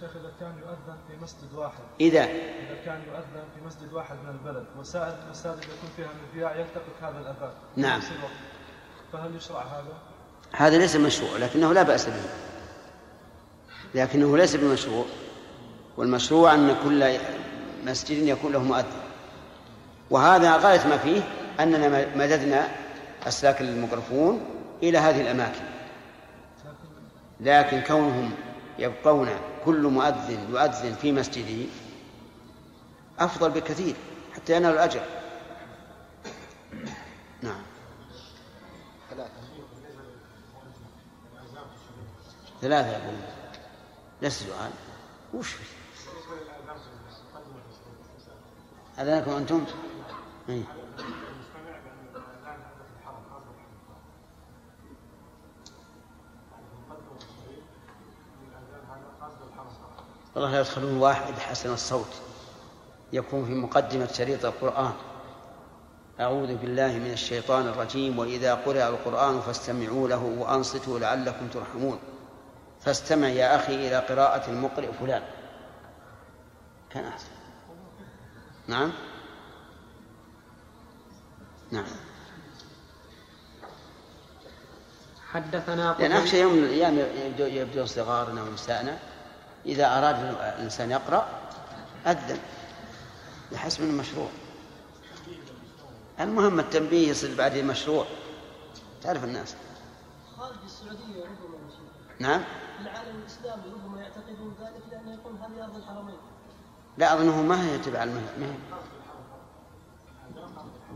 شيخ إذا كان يؤذن في مسجد واحد. إذا؟ إذا كان يؤذن في مسجد واحد من البلد وسائر المساجد يكون فيها مذياع يلتقط هذا الأذان. نعم. في نفس الوقت. فهل يشرع هذا؟ هذا ليس مشروع لكنه لا بأس به. لكنه ليس بمشروع. والمشروع أن كل مسجد يكون له مؤذن. وهذا غاية ما فيه أننا مددنا أسلاك الميكروفون إلى هذه الأماكن. لكن كونهم يبقون كل مؤذن يؤذن في مسجده أفضل بكثير حتى ينال الأجر. نعم. ثلاثة يقول ليس سؤال. وش في؟ أذانكم أنتم؟ إيه. والله يدخلون واحد حسن الصوت يكون في مقدمة شريط القرآن أعوذ بالله من الشيطان الرجيم وإذا قرأ القرآن فاستمعوا له وأنصتوا لعلكم ترحمون فاستمع يا أخي إلى قراءة المقرئ فلان كان أحسن نعم. نعم. حدثنا لأن قتيبة- أخشى يوم من الأيام يبدو, يبدو صغارنا ونسائنا. إذا أراد الإنسان يقرأ أذن. يحس من المشروع المهم التنبيه يصير بعد مشروع. تعرف الناس. خارج السعودية ربما نعم. في العالم الاسلامي ربما يعتقدون ذلك لأنه يقول هذه أرض الحرمين. لا أظنه ما هي تبع المهب ما هي؟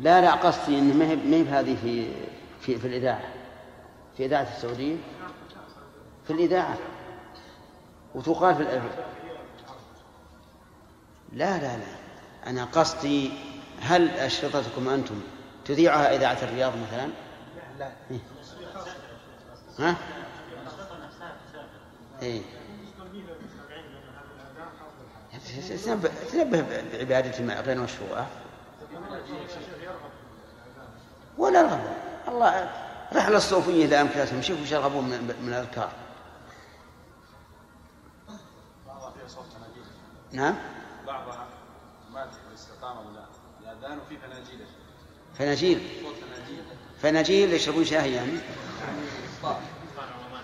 لا لا قصدي إن ما هي ما هي هذه في في في الإذاعة. في إذاعة السعودية؟ في الإذاعة. وتقال في الأذان لا لا لا. أنا قصدي هل أشرطتكم أنتم تذيعها إذاعة الرياض مثلا؟ لا إيه. ها؟ إيه. تنبه بعبادة غير مشروعة. ولا رغبة الله رحلة الصوفية إذا أمكنتهم. شوفوا إيش يرغبون من من الأذكار. نعم؟ بعضها ما أدري الاستقامة ولا الأذان وفي فناجيل. فناجيل. فناجيل. يشربون شاهي يعني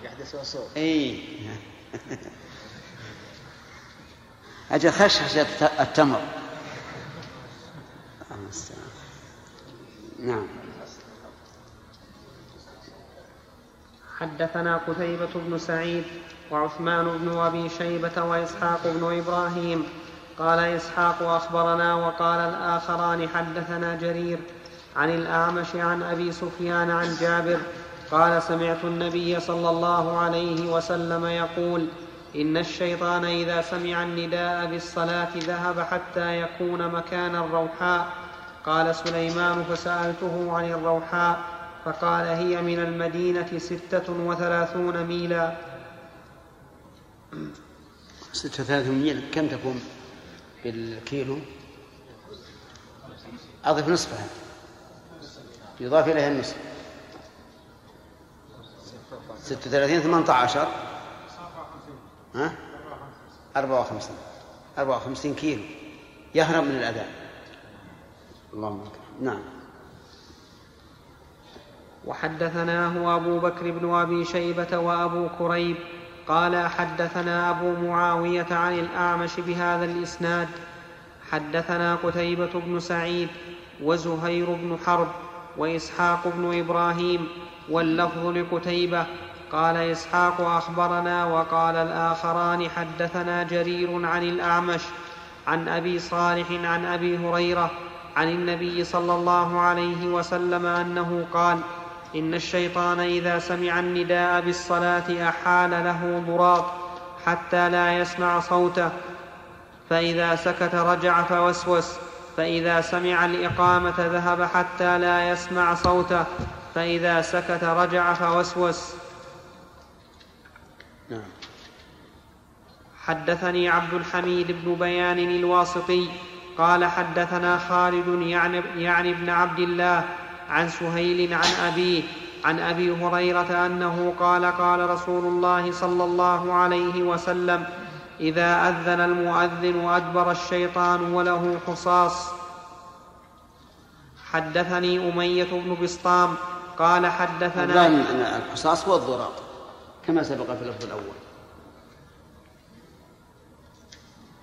يحدث صوت. اي [laughs] أجل خشخشة التمر. نعم حدثنا قتيبة بن سعيد وعثمان بن أبي شيبة وإسحاق بن إبراهيم قال إسحاق أخبرنا وقال الآخران حدثنا جرير عن الأعمش عن أبي سفيان عن جابر قال سمعت النبي صلى الله عليه وسلم يقول إن الشيطان إذا سمع النداء بالصلاة ذهب حتى يكون مكان الروحاء قال سليمان فسألته عن الروحاء فقال هي من المدينة ستة وثلاثون ميلا. ستة وثلاثين ميل كم تكون بالكيلو؟ أضف نصفها. يضاف إليها النصف. ستة وثلاثين ثمانية عشر. ها؟ أربعة وخمسين. أربعة وخمسين كيلو. يهرب من الأذان اللهم أكبر نعم. وحدثناه أبو بكر بن أبي شيبة وأبو كريب قال حدثنا أبو معاوية عن الأعمش بهذا الإسناد. حدثنا قتيبة بن سعيد وزهير بن حرب وإسحاق بن إبراهيم واللفظ لقتيبة قال إسحاق أخبرنا وقال الآخران حدثنا جرير عن الأعمش عن أبي صالح عن أبي هريرة عن النبي صلى الله عليه وسلم أنه قال إن الشيطان إذا سمع النداء بالصلاة أحال له ضراط حتى لا يسمع صوته فإذا سكت رجع فوسوس فإذا سمع الإقامة ذهب حتى لا يسمع صوته فإذا سكت رجع فوسوس. نعم. حدثني عبد الحميد بن بيان الواسطي قال حدثنا خالد يعني, يعني ابن عبد الله عن سهيل عن أبيه عن أبي هريرة أنه قال قال رسول الله صلى الله عليه وسلم إذا أذن المؤذن أدبر الشيطان وله حصاص. حدثني أمية بن بسطام قال حدثنا الحصاص هو الضراط كما سبق في اللفظ الأول.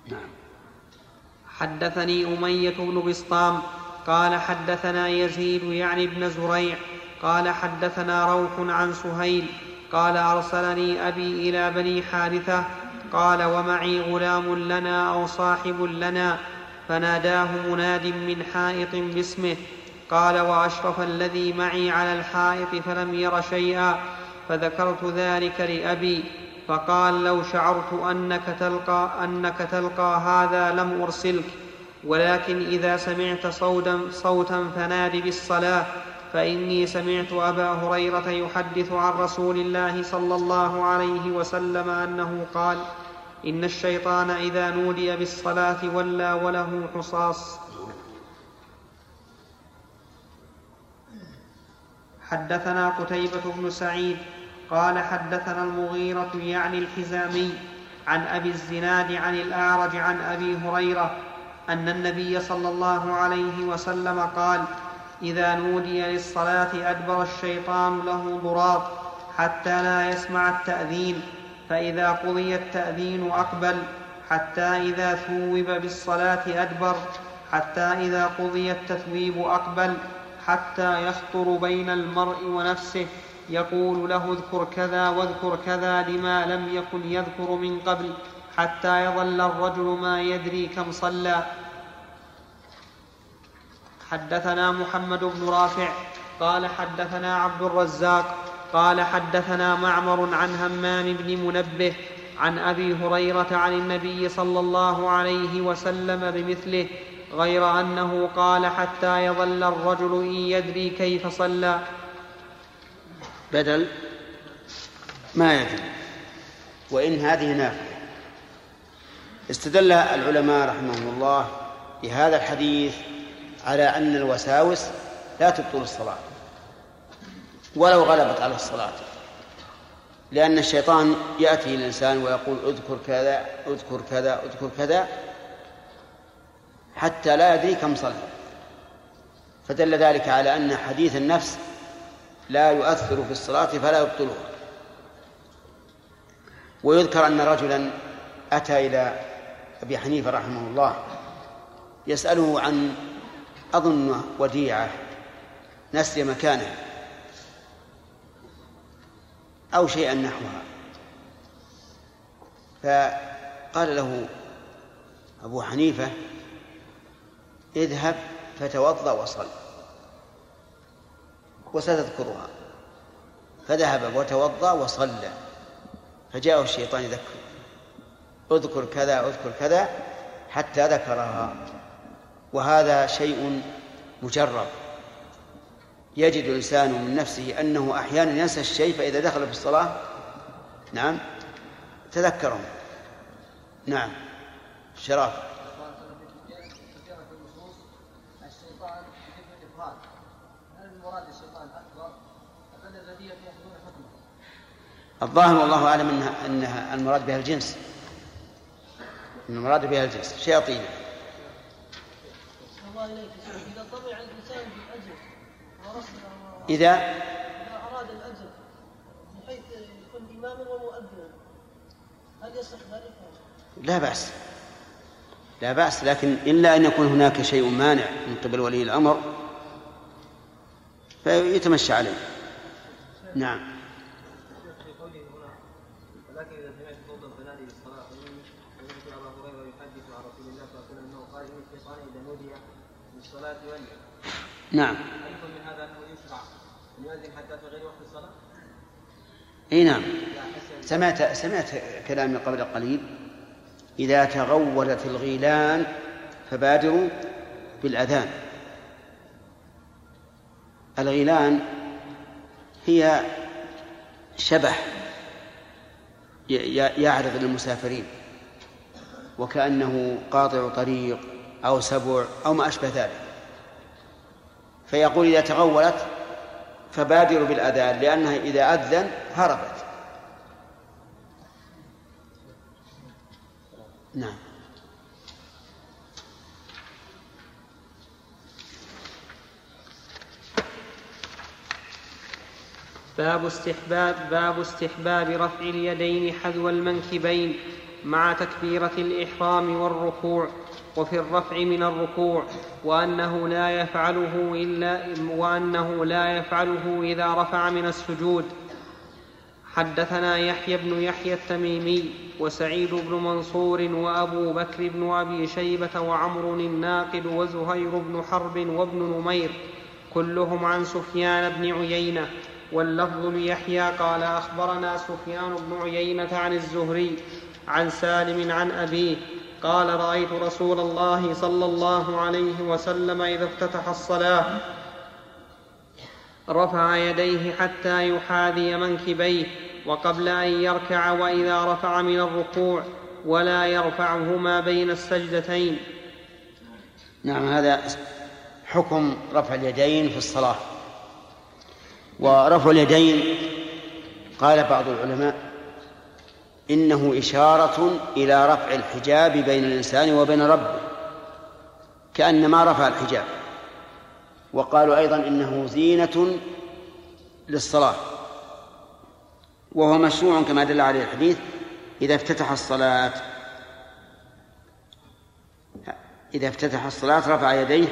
نعم. حدثني أمية بن بسطام قال حدثنا يزيد يعني ابن زريع قال حدثنا روح عن سهيل قال أرسلني أبي إلى بني حارثة قال ومعي غلام لنا أو صاحب لنا فناداه مناد من حائط باسمه قال وأشرف الذي معي على الحائط فلم ير شيئا فذكرت ذلك لأبي فقال لو شعرت أنك تلقى, أنك تلقى هذا لم أرسلك ولكن إذا سمعت صوتا, صوتا فناد بالصلاة فإني سمعت أبا هريرة يحدث عن رسول الله صلى الله عليه وسلم أنه قال إن الشيطان إذا نودي بالصلاة ولى وله حصاص. حدثنا قتيبة بن سعيد قال حدثنا المغيرة يعني الحزامي عن أبي الزناد عن الأعرج عن أبي هريرة أن النبي صلى الله عليه وسلم قال إذا نودي للصلاة أدبر الشيطان له ضراط حتى لا يسمع التأذين فإذا قضي التأذين أقبل حتى إذا ثوب بالصلاة أدبر حتى إذا قضي التثويب أقبل حتى يخطر بين المرء ونفسه يقول له اذكر كذا واذكر كذا لما لم يكن يذكر من قبل حتى يظل الرجل ما يدري كم صلى. حدثنا محمد بن رافع قال حدثنا عبد الرزاق قال حدثنا معمر عن همام بن منبه عن أبي هريرة عن النبي صلى الله عليه وسلم بمثله غير أنه قال حتى يظل الرجل إن يدري كيف صلى. بدل ما يدري. وإن هذه نافله استدل العلماء رحمهم الله بهذا الحديث على أن الوساوس لا تبطل الصلاة. ولو غلبت على الصلاة. لأن الشيطان يأتي الإنسان ويقول اذكر كذا اذكر كذا اذكر كذا حتى لا يدري كم صلى. فدل ذلك على أن حديث النفس لا يؤثر في الصلاة فلا يبطلها ويذكر أن رجلا أتى إلى أبي حنيفة رحمه الله يسأله عن أظن وديعة نسي مكانها أو شيئا نحوها. فقال له أبو حنيفة اذهب فتوضأ وصل. وستذكرها. فذهب وتوضأ وصلى فجاءه الشيطان يذكر. اذكر كذا اذكر كذا حتى ذكرها. وهذا شيء مجرب. يجد الإنسان من نفسه أنه أحيانا ينسى الشيء فإذا دخل في الصلاة نعم تذكره. نعم شرف الشيطان يحب الافراد هل المراد الشيطان اكبر ام الذين ياخذون حكمه الظاهر والله أعلم أنها, أنها المراد بها الجنس. أن المراد بها الجنس. شياطين. إذا طمع الإنسان بالأجر ورسم إذا إذا أراد الأجر بحيث يكون إماما ومؤذنا هل يصح ذلك؟ لا بأس. لا بأس لكن إلا أن يكون هناك شيء مانع من قبل ولي الأمر فيتمشى عليه. نعم في قوله هنا ولكن اذا سمعت صوت الفنادق بالصلاه فيذكر ابا هريره يحدث عن رسول الله صلى الله عليه وسلم انه قال ان الشيطان اذا نودي للصلاه يولي نعم هل يكون من هذا انه يشرع ان يؤذن حتى في غير وقت الصلاة؟ إي نعم. سمعت سمعت كلامي قبل قليل. إذا تغولت الغيلان فبادروا بالأذان. الغيلان هي شبح يعرض للمسافرين. وكأنه قاطع طريق أو سبع أو ما أشبه ذلك. فيقول إذا تغولت فبادروا بالأذان لأنها إذا أذن هربت. نعم. باب استحباب باب استحباب رفع اليدين حذو المنكبين مع تكبيرة الإحرام والركوع. وفي الرفع من الركوع وأنه لا يفعله إلا وأنه لا يفعله إذا رفع من السجود. حدثنا يحيى بن يحيى التميمي وسعيد بن منصور وأبو بكر بن أبي شيبة وعمر الناقد وزهير بن حرب وابن نمير كلهم عن سفيان بن عيينة. واللفظ ليحيى قال أخبرنا سفيان بن عيينة عن الزهري عن سالم عن أبيه قال رأيت رسول الله صلى الله عليه وسلم إذا افتتح الصلاة. رفع يديه حتى يحاذي منكبيه وقبل أن يركع وإذا رفع من الركوع ولا يرفعهما بين السجدتين. نعم هذا حكم رفع اليدين في الصلاة. ورفع اليدين قال بعض العلماء إنه إشارة إلى رفع الحجاب بين الإنسان وبين ربه كأنما رفع الحجاب. وقالوا أيضا إنه زينة للصلاة وهو مشروع كما دل عليه الحديث إذا افتتح الصلاة إذا افتتح الصلاة رفع يديه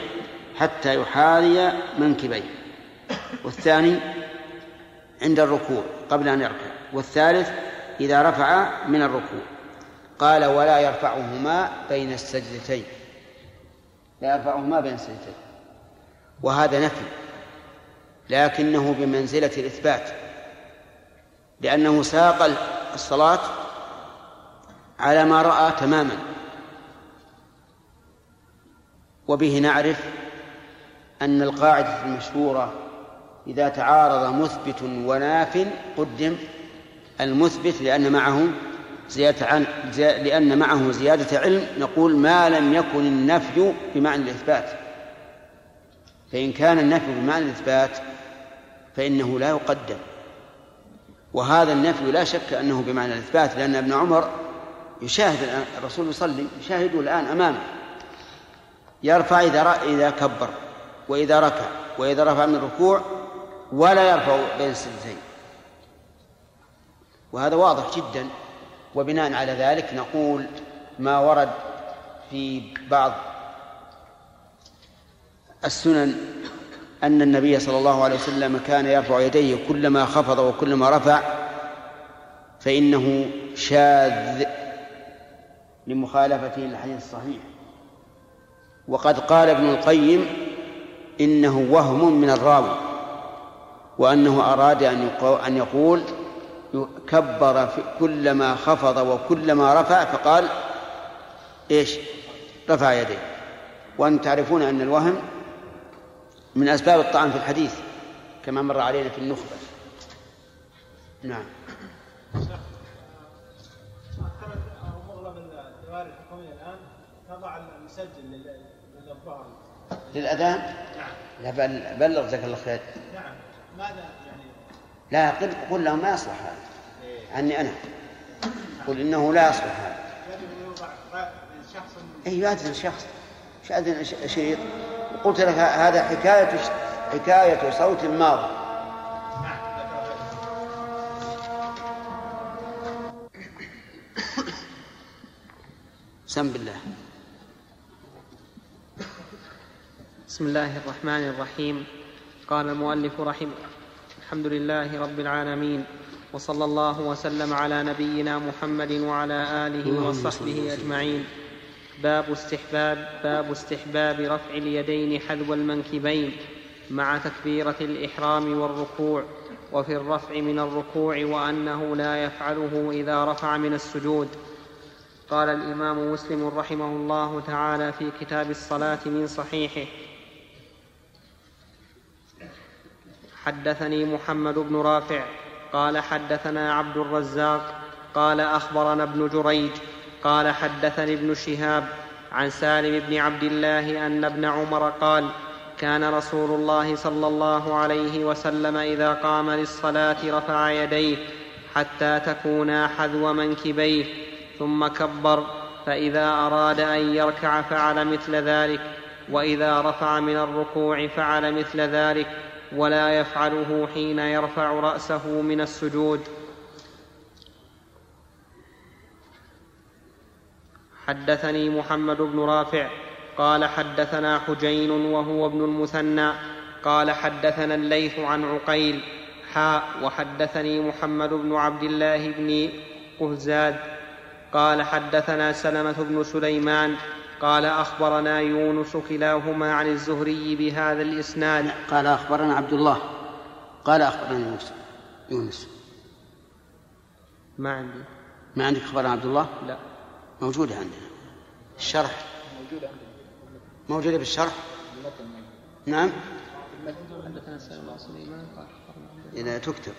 حتى يحاذي منكبيه. والثاني عند الركوع قبل أن يركع. والثالث إذا رفع من الركوع. قال ولا يرفعهما بين السجدتين. لا يرفعهما بين السجدتين. وهذا نفي. لكنه بمنزلة الإثبات. لأنه ساق الصلاة على ما رأى تماما. وبه نعرف أن القاعدة المشهورة إذا تعارض مثبت وناف قدم المثبت لأن معه زيادة عن لأن معه زيادة علم نقول ما لم يكن النفي بمعنى الإثبات. فإن كان النفي بمعنى الإثبات فإنه لا يقدم. وهذا النفي لا شك أنه بمعنى الإثبات لأن ابن عمر يشاهد الآن الرسول يصلي يشاهده الآن أمامه. يرفع إذا إذا كبر وإذا ركع وإذا رفع من الركوع ولا يرفع بين السجدتين. وهذا واضح جدا. وبناء على ذلك نقول ما ورد في بعض السنن أن النبي صلى الله عليه وسلم كان يرفع يديه كلما خفض وكلما رفع فإنه شاذ لمخالفته للحديث الصحيح. وقد قال ابن القيم إنه وهم من الراوي وأنه أراد أن يقول كبر في كلما خفض وكلما رفع فقال إيش؟ رفع يديه. وأن تعرفون أن الوهم من أسباب الطعن في الحديث كما مر علينا في النخبة. نعم. تضع المسجل للظهر للأذان؟ نعم. لا بل بلغ جزاك الله خير. نعم. ماذا لا قل قل له ما يصلح هذا. عني أنا. قل إنه لا يصلح هذا. أي يؤذن شخص. مش أذن شريط. قلت لك هذا حكاية حكاية صوت ماضي. سم بالله بسم الله الرحمن الرحيم. قال المؤلف رحمه الحمد لله رب العالمين وصلى الله وسلم على نبينا محمد وعلى آله وصحبه أجمعين. باب استحباب باب استحباب رفع اليدين حذو المنكبين مع تكبيرة الإحرام والركوع وفي الرفع من الركوع وأنه لا يفعله إذا رفع من السجود. قال الإمام مسلم رحمه الله تعالى في كتاب الصلاة من صحيحه حدثني محمد بن رافع قال حدثنا عبد الرزاق قال أخبرنا ابن جريج قال حدثني ابن شهاب عن سالم بن عبد الله أن ابن عمر قال كان رسول الله صلى الله عليه وسلم إذا قام للصلاة رفع يديه حتى تكونا حذو منكبيه ثم كبر فإذا أراد أن يركع فعل مثل ذلك وإذا رفع من الركوع فعل مثل ذلك ولا يفعله حين يرفع رأسه من السجود. حدثني محمد بن رافع قال حدثنا حجين وهو ابن المثنى قال حدثنا الليث عن عقيل حاء وحدثني محمد بن عبد الله بن قهزاد قال حدثنا سلمة بن سليمان قال أخبرنا يونس كلاهما عن الزهري بهذا الإسناد. قال أخبرنا عبد الله قال أخبرنا يونس. يونس. ما عندي. ما عندك أخبار عبد الله؟ لا. موجودة عندنا. الشرح. موجودة عندنا. موجودة بالشرح؟ نعم. سليمان قال أخبرنا إذا تكتب.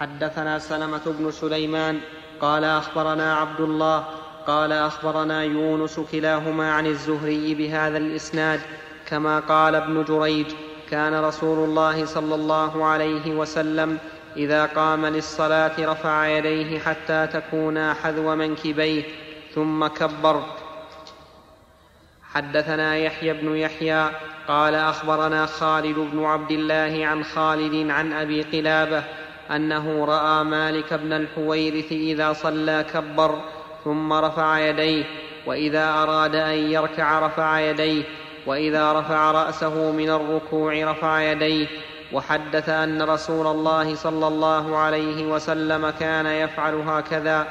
حدثنا سلمة بن سليمان قال أخبرنا عبد الله قال أخبرنا يونس كلاهما عن الزهري بهذا الإسناد كما قال ابن جريج كان رسول الله صلى الله عليه وسلم إذا قام للصلاة رفع يديه حتى تكونا حذو منكبيه ثم كبر. حدثنا يحيى بن يحيى قال أخبرنا خالد بن عبد الله عن خالد عن أبي قلابة أنه رأى مالك بن الحويرث إذا صلى كبر ثم رفع يديه وإذا أراد أن يركع رفع يديه وإذا رفع رأسه من الركوع رفع يديه. وحدث أن رسول الله صلى الله عليه وسلم كان يفعل هكذا.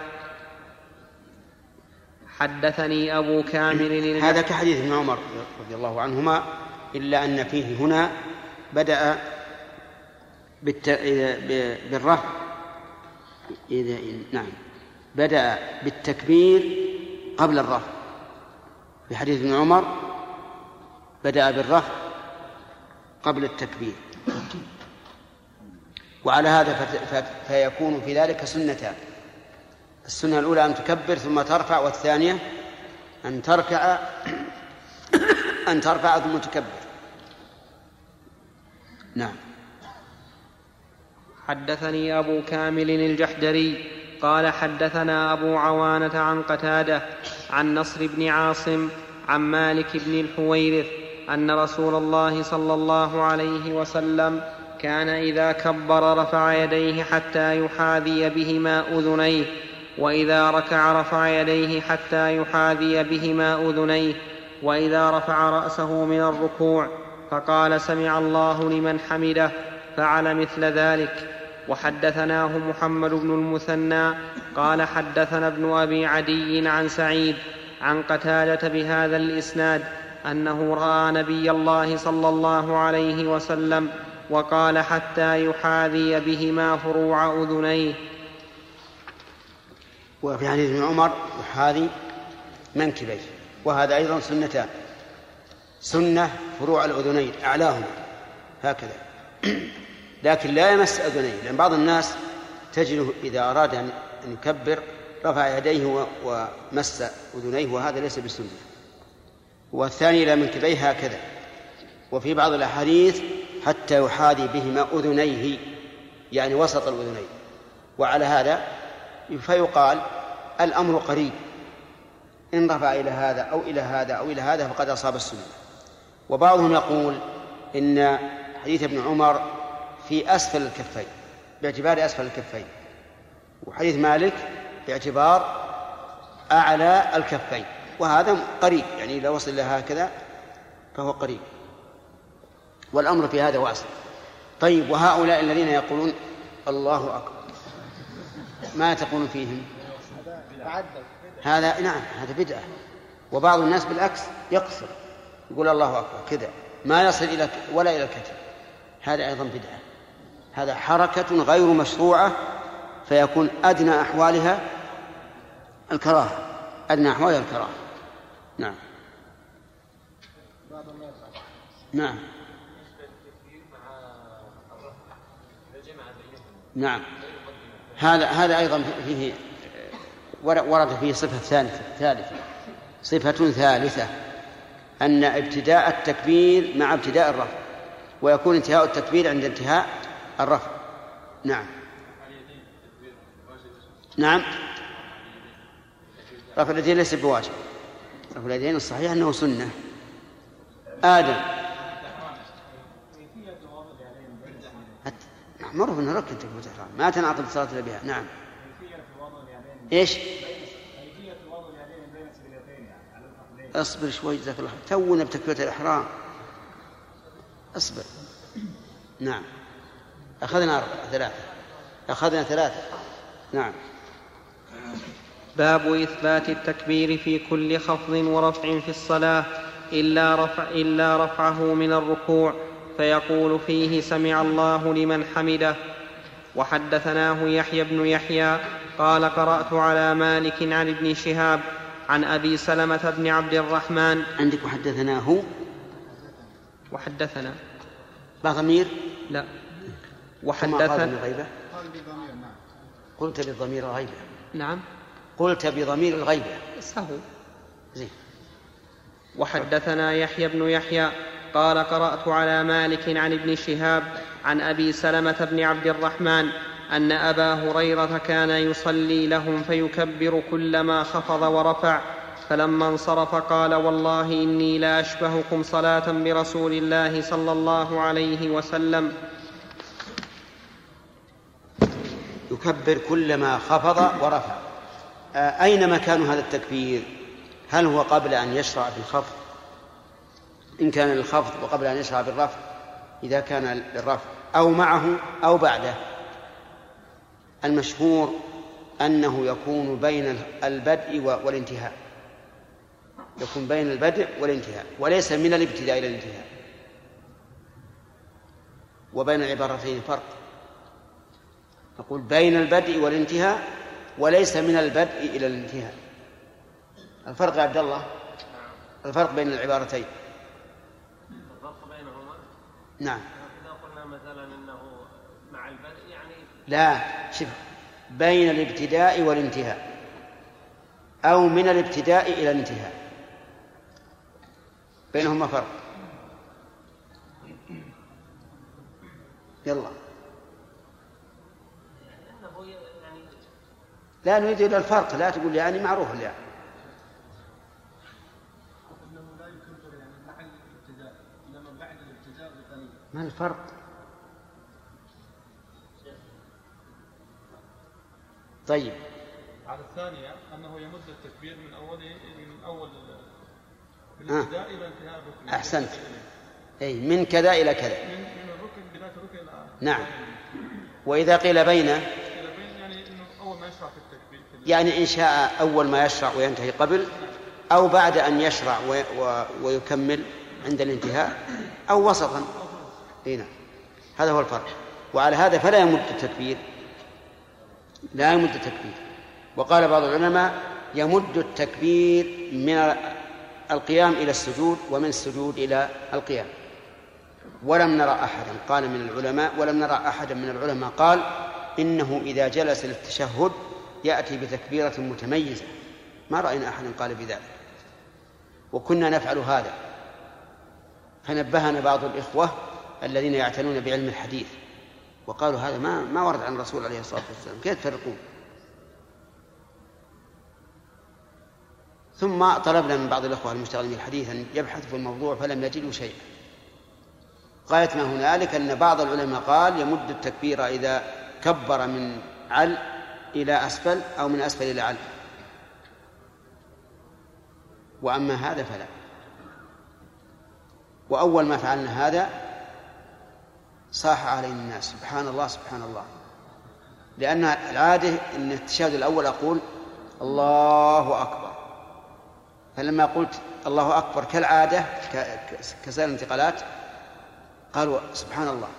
حدثني أبو كامل هذا كحديث ابن عمر رضي الله عنهما إلا أن فيه هنا بدأ بالت... بالرفع. إذا نعم. بدأ بالتكبير قبل الرفع. في حديث ابن عمر بدأ بالرفع قبل التكبير. وعلى هذا فت... فيكون في ذلك سنتان السنة الأولى أن تكبر ثم ترفع والثانية أن تركع أن ترفع ثم تكبر. نعم. حدثني أبو كامل الجحدري قال حدثنا أبو عوانة عن قتادة عن نصر بن عاصم عن مالك بن الحويرث أن رسول الله صلى الله عليه وسلم كان إذا كبر رفع يديه حتى يحاذي بهما أذنيه وإذا ركع رفع يديه حتى يحاذي بهما أذنيه وإذا رفع رأسه من الركوع فقال سمع الله لمن حمده فعل مثل ذلك. وحدثناه محمد بن المثنى قال حدثنا ابن أبي عدي عن سعيد عن قتادة بهذا الإسناد أنه رأى نبي الله صلى الله عليه وسلم وقال حتى يحاذي بهما فروع أذنيه. وفي حديث ابن عمر يحاذي منكبيه وهذا أيضا سنتان. سنة فروع الأذنين أعلاهما هكذا. لكن لا يمس أذنيه لأن بعض الناس تجده إذا أراد أن يكبر رفع يديه ومس أذنيه وهذا ليس بسنة. والثاني إلى منكبيه هكذا. وفي بعض الأحاديث حتى يحاذي بهما أذنيه يعني وسط الأذنين. وعلى هذا فيقال الأمر قريب. إن رفع إلى هذا أو إلى هذا أو إلى هذا فقد أصاب السنة. وبعضهم يقول إن حديث ابن عمر في أسفل الكفين باعتبار أسفل الكفين. وحديث مالك باعتبار أعلى الكفين. وهذا قريب يعني إذا وصل إلى هكذا فهو قريب. والأمر في هذا واسع. طيب وهؤلاء الذين يقولون الله أكبر ما تقول فيهم؟ هذا نعم هذا بدعة. وبعض الناس بالعكس يقصر يقول الله أكبر كذا. ما يصل إلى ولا إلى الكتف هذا أيضا بدعة. هذا حركة غير مشروعة فيكون أدنى أحوالها الكراهة. أدنى أحوالها الكراهة. نعم. نعم. نعم. هذا هذا أيضا فيه ورد فيه صفة ثالثه ثالثة. صفة ثالثة. أن ابتداء التكبير مع ابتداء الرفع. ويكون انتهاء التكبير عند انتهاء الرفع نعم. نعم. رفع اليدين ليس بواجب. رفع اليدين الصحيح أنه سنة. آدم. معروف أنه ركن تكبيرة الإحرام ما تنعقد الصلاة إلا بها. نعم. إيش؟ اصبر شوي جزاك الله تونا بتكبيرة الإحرام. اصبر. نعم. أخذنا أربعة ثلاثة. أخذنا ثلاثة. نعم. باب إثبات التكبير في كل خفض ورفع في الصلاة إلا, رفع إلا رفعه من الركوع فيقول فيه سمع الله لمن حمده. وحدثناه يحيى بن يحيى قال قرأت على مالك عن ابن شهاب عن أبي سلمة بن عبد الرحمن. عندك وحدثناه؟ وحدثنا. ضمير لا. وحدثنا الغيبة قلت بضمير الغيبة نعم. قلت بضمير الغيبة سهو زين. وحدثنا يحيى بن يحيى قال قرأت على مالك عن ابن شهاب عن أبي سلمة بن عبد الرحمن أن أبا هريرة كان يصلي لهم فيكبر كلما خفض ورفع فلما انصرف قال والله إني لا أشبهكم صلاة برسول الله صلى الله عليه وسلم. يكبر كلما خفض ورفع. أين مكان هذا التكبير؟ هل هو قبل أن يشرع في الخفض إن كان للخفض وقبل أن يشرع بالرفع إذا كان للرفع. أو معه أو بعده. المشهور أنه يكون بين البدء والانتهاء. يكون بين البدء والانتهاء وليس من الابتداء إلى الانتهاء. وبين العبارتين فرق. نقول بين البدء والانتهاء وليس من البدء إلى الانتهاء. الفرق يا عبد الله؟ الفرق بين العبارتين. نعم. إذا قلنا مثلا أنه مع البدء يعني لا شوف بين الابتداء والانتهاء أو من الابتداء إلى الانتهاء. بينهما فرق. يلا. لا نريد إلى الفرق لا تقول يعني معروف يعني ما الفرق؟ طيب. على الثانية أنه يمد التكبير من أول من أول من آه. إلى انتهاء الركن. أحسنت. أي من كذا إلى كذا. من من الركن بداية الركن إلى نعم. وإذا قيل بينه إلى بين يعني إنه أول ما التكبير في يعني إن شاء أول ما يشرع وينتهي قبل أو بعد أن يشرع ويكمل عند الانتهاء أو وسطا. إي نعم. هذا هو الفرق. وعلى هذا فلا يمد التكبير. لا يمد التكبير. وقال بعض العلماء يمد التكبير من القيام إلى السجود ومن السجود إلى القيام. ولم نرى أحدا. قال من العلماء ولم نرى أحدا من العلماء قال إنه إذا جلس للتشهد يأتي بتكبيرة متميزة. ما رأينا أحدا قال بذلك. وكنا نفعل هذا. فنبهنا بعض الإخوة الذين يعتنون بعلم الحديث. وقالوا هذا ما ما ورد عن الرسول عليه الصلاة والسلام. كيف تفرقون؟ ثم طلبنا من بعض الإخوة المشتغلين بالحديث أن يبحثوا في الموضوع فلم يجدوا شيئا. غاية ما هنالك؟ أن بعض العلماء قال يمد التكبير إذا كبر من عل إلى أسفل أو من أسفل إلى عل وأما هذا فلا. وأول ما فعلنا هذا صاح علينا الناس. سبحان الله سبحان الله. لأن العادة أن التشهد الأول أقول الله أكبر. فلما قلت الله أكبر كالعادة كسائر الانتقالات قالوا سبحان الله.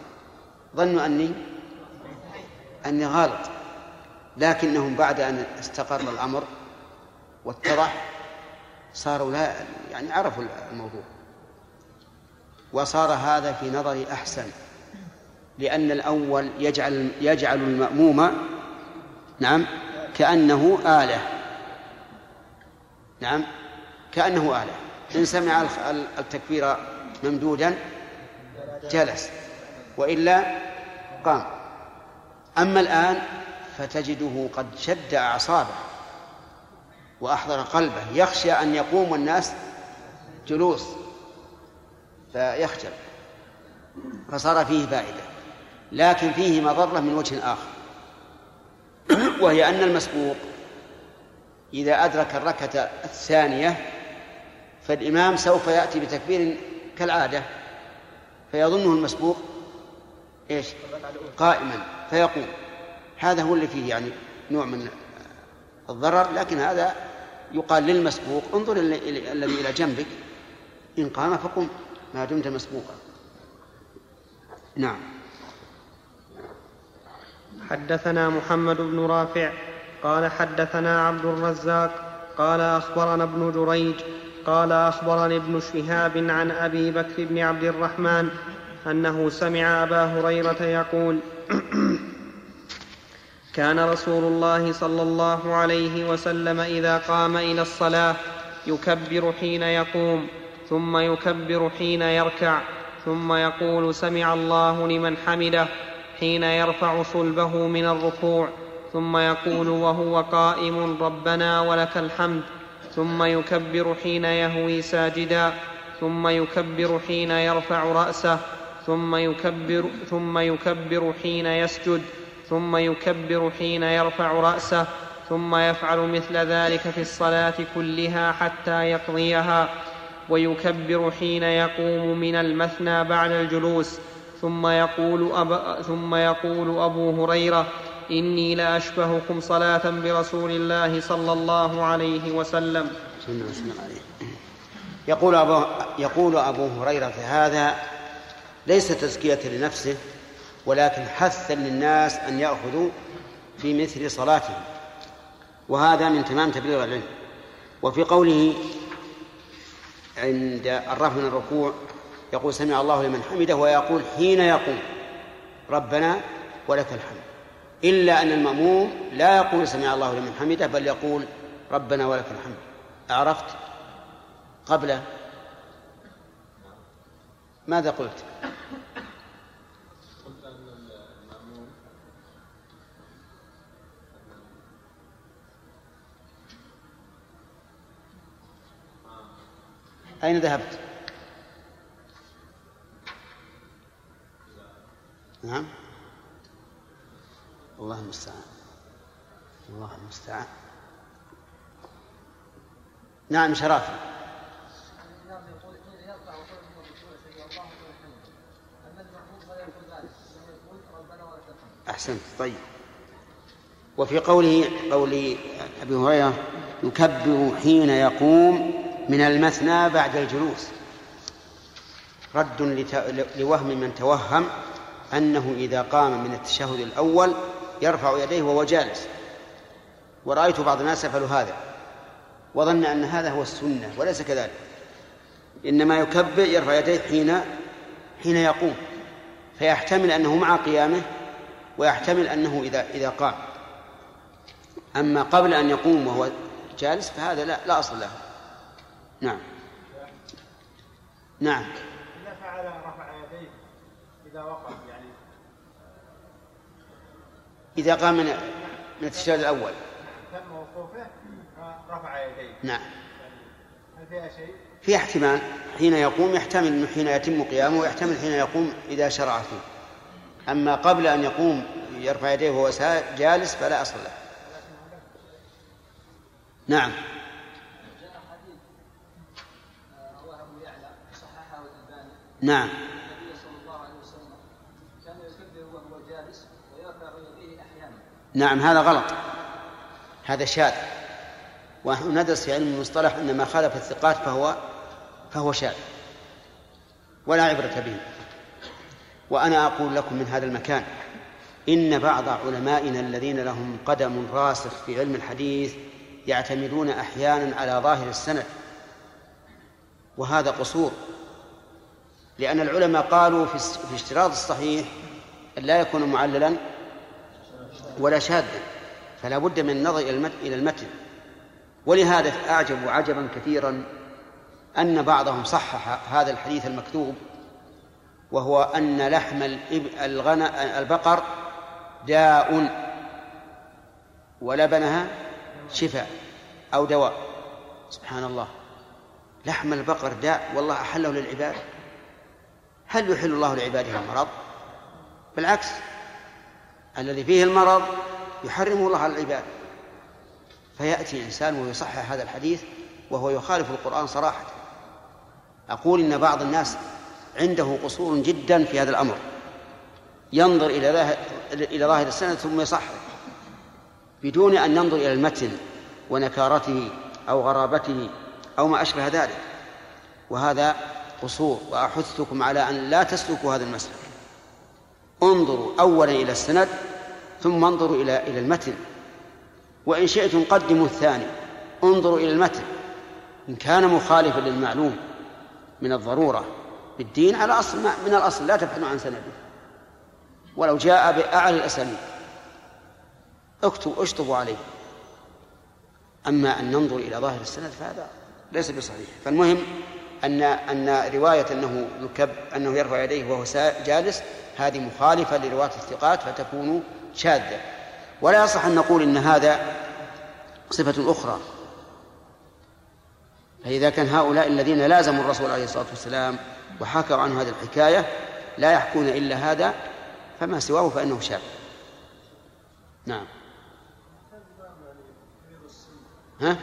ظنوا أني أني غالط لكنهم بعد أن استقر الأمر واتضح صاروا لا يعني عرفوا الموضوع. وصار هذا في نظري أحسن. لأن الأول يجعل يجعل المأموم نعم كأنه آلة. نعم كأنه آلة. إن سمع التكبير ممدودا جلس وإلا قام. أما الآن فتجده قد شد أعصابه وأحضر قلبه. يخشى أن يقوم الناس جلوس فيخجل. فصار فيه فائدة لكن فيه مضرة من وجه آخر وهي أن المسبوق إذا أدرك الركعة الثانية فالإمام سوف يأتي بتكبير كالعادة فيظنه المسبوق إيش؟ قائما فيقوم. هذا هو اللي فيه يعني نوع من الضرر لكن هذا يقال للمسبوق. انظر الذي إلى جنبك. إن قام فقم ما دمت مسبوقا. نعم. حدثنا محمد بن رافع قال حدثنا عبد الرزاق قال أخبرنا ابن جريج قال أخبرني ابن شهاب عن أبي بكر بن عبد الرحمن أنه سمع أبا هريرة يقول كان رسول الله صلى الله عليه وسلم إذا قام إلى الصلاة يكبر حين يقوم ثم يكبر حين يركع ثم يقول سمع الله لمن حمده حين يرفع صلبه من الركوع ثم يقول وهو قائم ربنا ولك الحمد ثم يكبر حين يهوي ساجدا ثم يكبر حين يرفع رأسه ثم يكبر ثم يكبر حين يسجد. ثم يكبر حين يرفع رأسه ثم يفعل مثل ذلك في الصلاة كلها حتى يقضيها. ويكبر حين يقوم من المثنى بعد الجلوس ثم يقول, أب ثم يقول أبو هريرة إني لأشبهكم صلاة برسول الله صلى الله عليه وسلم. يقول أبو, يقول أبو هريرة هذا ليس تزكية لنفسه ولكن حثا للناس أن يأخذوا في مثل صلاتهم. وهذا من تمام تبليغ العلم. وفي قوله عند الرفع من الركوع يقول سمع الله لمن حمده ويقول حين يقوم ربنا ولك الحمد. إلا أن المأموم لا يقول سمع الله لمن حمده بل يقول ربنا ولك الحمد. أعرفت؟ قبل؟ ماذا قلت؟ أين ذهبت؟ نعم. الله المستعان. الله المستعان. نعم شرافي أحسنت. طيب. وفي قوله قول أبي هريرة يكبر حين يقوم من المثنى بعد الجلوس. رد لوهم من توهم أنه إذا قام من التشهد الأول يرفع يديه وهو جالس. ورأيت بعض الناس يفعل هذا. وظن أن هذا هو السنة وليس كذلك. إنما يكبر يرفع يديه حين حين يقوم. فيحتمل أنه مع قيامه ويحتمل أنه إذا إذا قام. أما قبل أن يقوم وهو جالس فهذا لا لا أصل له. نعم. نعم. إذا فعل رفع يديه إذا وقف يعني. إذا قام من من التشهد الأول. تم وقوفه رفع يديه. نعم. هل فيها شيء؟ في احتمال. حين يقوم يحتمل أنه حين يتم قيامه ويحتمل حين يقوم إذا شرع فيه. أما قبل أن يقوم يرفع يديه وهو جالس فلا أصل له. نعم. نعم. النبي صلى الله عليه وسلم كان يكبر وهو جالس ويرفع يديه أحيانا نعم هذا غلط. هذا شاذ. ونحن ندرس في علم المصطلح أن ما خالف الثقات فهو فهو شاذ. ولا عبرة به. وأنا أقول لكم من هذا المكان إن بعض علمائنا الذين لهم قدم راسخ في علم الحديث يعتمدون أحيانا على ظاهر السند. وهذا قصور. لأن العلماء قالوا في في اشتراط الصحيح أن لا يكون معللا ولا شاذا فلا بد من النظر إلى المت- إلى المتن. ولهذا أعجب عجبا كثيرا أن بعضهم صحح هذا الحديث المكتوب وهو أن لحم الغنى البقر داء ولبنها شفاء أو دواء. سبحان الله. لحم البقر داء والله أحله للعباد. هل يحل الله لعباده المرض؟ بالعكس الذي فيه المرض يحرمه الله على العباد. فيأتي إنسان ويصحح هذا الحديث وهو يخالف القرآن صراحة. أقول إن بعض الناس عنده قصور جدا في هذا الأمر. ينظر إلى ظاهر إلى ظاهر السند ثم يصحح. بدون أن ينظر إلى المتن ونكارته أو غرابته أو ما أشبه ذلك. وهذا قصور وأحثكم على أن لا تسلكوا هذا المسلك انظروا أولا إلى السند ثم انظروا إلى إلى المتن. وإن شئتم قدموا الثاني انظروا إلى المتن. إن كان مخالفا للمعلوم من الضرورة بالدين على أصل من الأصل لا تبحثوا عن سنده. ولو جاء بأعلى الأسانيد. اكتبوا اشطبوا عليه. أما أن ننظر إلى ظاهر السند فهذا ليس بصحيح. فالمهم أن أن رواية أنه يكب أنه يرفع يديه وهو جالس هذه مخالفة لرواية الثقات فتكون شاذة. ولا يصح أن نقول إن هذا صفة أخرى. فإذا كان هؤلاء الذين لازموا الرسول عليه الصلاة والسلام وحكوا عنه هذه الحكاية لا يحكون إلا هذا فما سواه فإنه شاذ. نعم. ها؟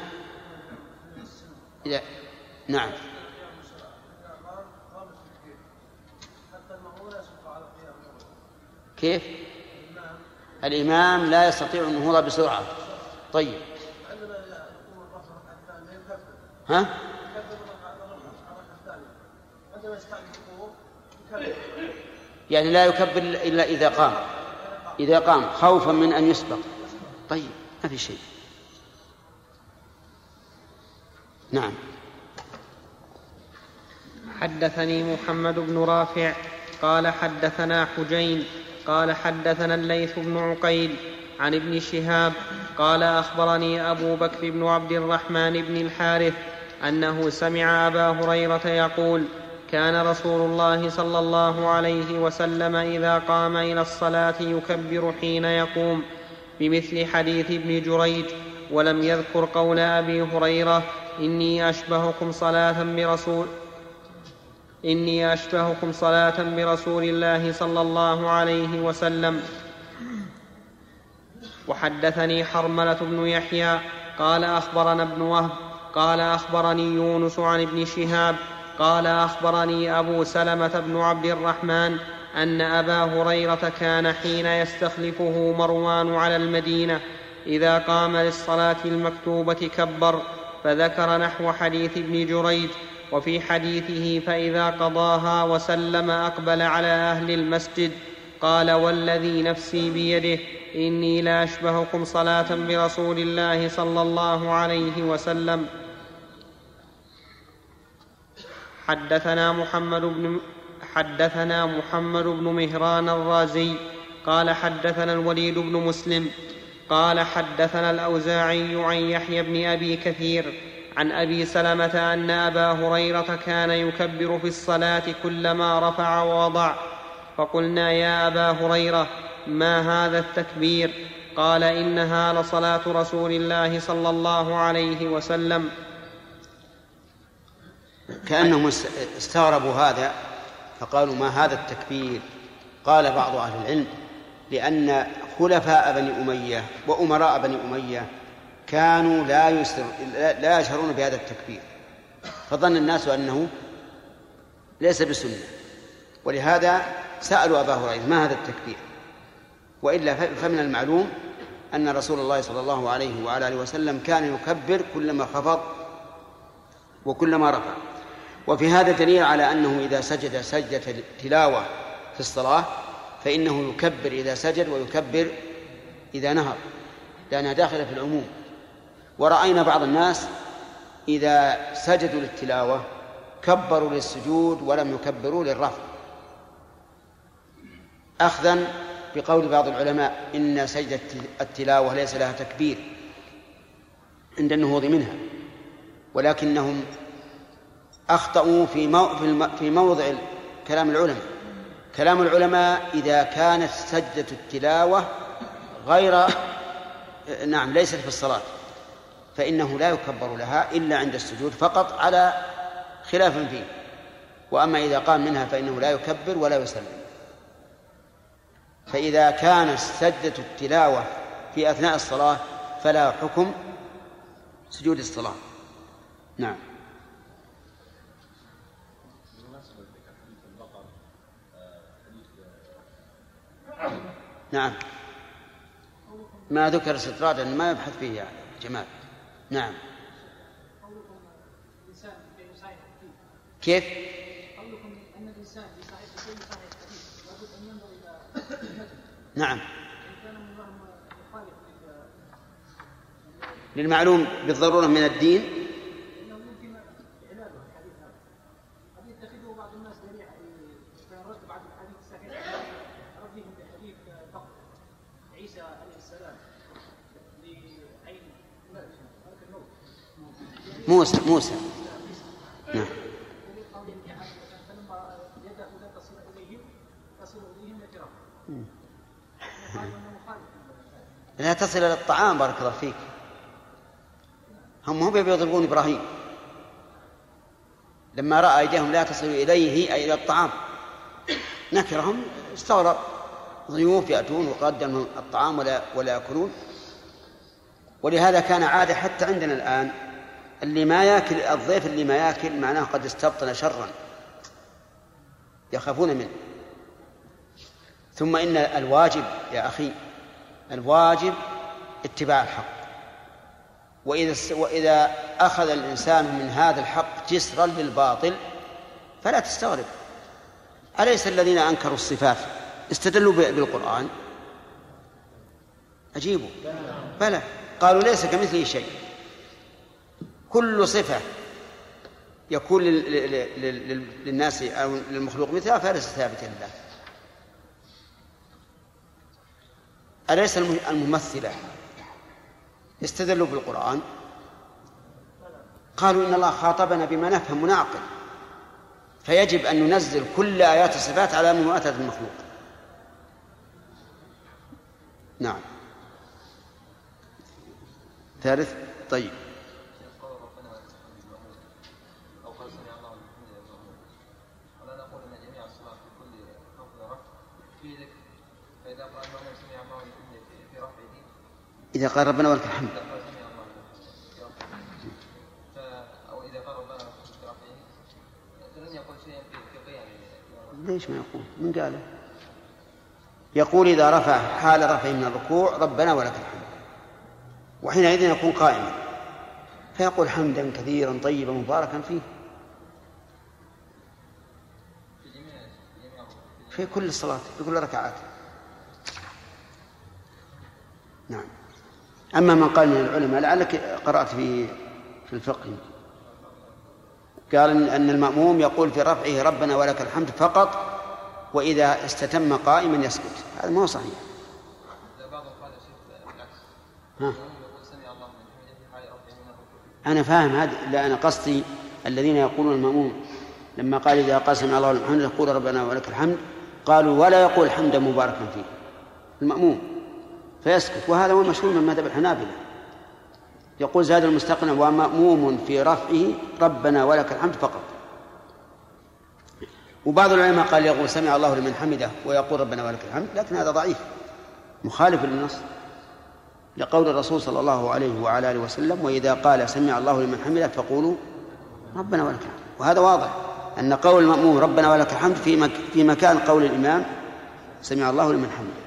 إذا نعم. كيف؟ الإمام لا يستطيع النهوض بسرعة. طيب. ها؟ يعني لا يكبر إلا إذا قام. إذا قام خوفا من أن يسبق. طيب ما في شيء. نعم. حدثني محمد بن رافع قال حدثنا حجين قال حدثنا الليث بن عقيل عن ابن شهاب قال أخبرني أبو بكر بن عبد الرحمن بن الحارث أنه سمع أبا هريرة يقول كان رسول الله صلى الله عليه وسلم إذا قام إلى الصلاة يكبر حين يقوم بمثل حديث ابن جريج ولم يذكر قول أبي هريرة إني أشبهكم صلاة برسول إني أشبهكم صلاة برسول الله صلى الله عليه وسلم. وحدثني حرملة بن يحيى قال أخبرنا ابن وهب قال أخبرني يونس عن ابن شهاب قال أخبرني أبو سلمة بن عبد الرحمن أن أبا هريرة كان حين يستخلفه مروان على المدينة إذا قام للصلاة المكتوبة كبر فذكر نحو حديث ابن جريج وفي حديثه فإذا قضاها وسلم أقبل على أهل المسجد قال والذي نفسي بيده إني لاشبهكم صلاة برسول الله صلى الله عليه وسلم. حدثنا محمد بن حدثنا محمد بن مهران الرازي قال حدثنا الوليد بن مسلم قال حدثنا الأوزاعي عن يحيى بن أبي كثير عن أبي سلمة أن أبا هريرة كان يكبر في الصلاة كلما رفع ووضع. فقلنا يا أبا هريرة ما هذا التكبير؟ قال إنها لصلاة رسول الله صلى الله عليه وسلم. كأنهم است- استغربوا هذا فقالوا ما هذا التكبير؟ قال بعض أهل العلم لأن خلفاء بني أمية وأمراء بني أمية كانوا لا يسر لا- يشعرون بهذا التكبير. فظن الناس أنه ليس بسنة. ولهذا سألوا أبا هريرة ما هذا التكبير؟ وإلا ف- فمن المعلوم أن رسول الله صلى الله عليه وعلى آله وسلم كان يكبر كلما خفض وكلما رفع. وفي هذا دليل على أنه إذا سجد سجدة تلاوة في الصلاة فإنه يكبر إذا سجد ويكبر إذا نهض لأنها داخلة في العموم. ورأينا بعض الناس إذا سجدوا للتلاوة كبروا للسجود ولم يكبروا للرفع أخذا بقول بعض العلماء إن سجدة التلاوة ليس لها تكبير عند النهوض منها ولكنهم أخطأوا في. في موضع كلام العلماء كلام العلماء إذا كانت سجدة التلاوة غير نعم ليست في الصلاة فإنه لا يكبر لها إلا عند السجود فقط على خلاف فيه. وأما إذا قام منها فإنه لا يكبر ولا يسلم. فإذا كانت سجدة التلاوة في أثناء الصلاة فلا حكم سجود الصلاة. نعم. نعم. ما ذكر استطرادا ما يبحث فيه يعني جمال. نعم. كيف؟ نعم. للمعلوم بالضرورة من الدين انه يمكن علاجه الحديث هذا قد يتخذه بعض الناس ذريعه فيرد بعض الاحاديث الصحيحه ردهم بحديث فقط عيسى عليه السلام لعين ملك الموت موسى موسى. نعم. [laughs] لا تصل إلى الطعام بارك الله فيك. هم هم يضربون إبراهيم. لما رأى أيديهم لا تصل إليه أي إلى الطعام. نكرهم استغرب ضيوف يأتون وقدموا الطعام ولا ولا يأكلون. ولهذا كان عادة حتى عندنا الآن اللي ما ياكل الضيف اللي ما ياكل معناه قد استبطن شرا. يخافون منه. ثم إن الواجب يا أخي الواجب اتباع الحق. وإذا وإذا أخذ الإنسان من هذا الحق جسرا للباطل فلا تستغرب. أليس الذين أنكروا الصفات استدلوا ب- بالقرآن؟ أجيبوا بلى. قالوا ليس كمثله شيء. كل صفة يكون لل- لل- لل- لل- للناس أو للمخلوق مثلها فليست ثابتة لله. أليس الم- الممثلة استدلوا بالقرآن؟ قالوا إن الله خاطبنا بما نفهم ونعقل فيجب أن ننزل كل آيات الصفات على أتت المخلوق نعم. ثالث طيب. إذا قال ربنا ولك الحمد. ليش ما يقول؟ من قاله؟ يقول إذا رفع حال رفع من الركوع ربنا ولك الحمد. وحينئذ يكون قائما. فيقول حمدا كثيرا طيبا مباركا فيه. في كل الصلاة في كل ركعات نعم. أما من قال من العلماء لعلك قرأت في في الفقه. قال أن المأموم يقول في رفعه ربنا ولك الحمد فقط وإذا استتم قائما يسكت. هذا ما هو صحيح. ها. أنا فاهم هذا لا أنا قصدي الذين يقولون المأموم لما قال إذا قسم الله الحمد يقول ربنا ولك الحمد قالوا ولا يقول حمدا مباركا فيه المأموم. فيسكت. وهذا هو المشهور من مذهب الحنابلة. يقول زاد المستقنع ومأموم في رفعه ربنا ولك الحمد فقط. وبعض العلماء قال يقول سمع الله لمن حمده ويقول ربنا ولك الحمد لكن هذا ضعيف مخالف للنص. لقول الرسول صلى الله عليه وعلى آله وسلم وإذا قال سمع الله لمن حمده فقولوا ربنا ولك الحمد. وهذا واضح أن قول المأموم ربنا ولك الحمد في في مكان قول الإمام سمع الله لمن حمده.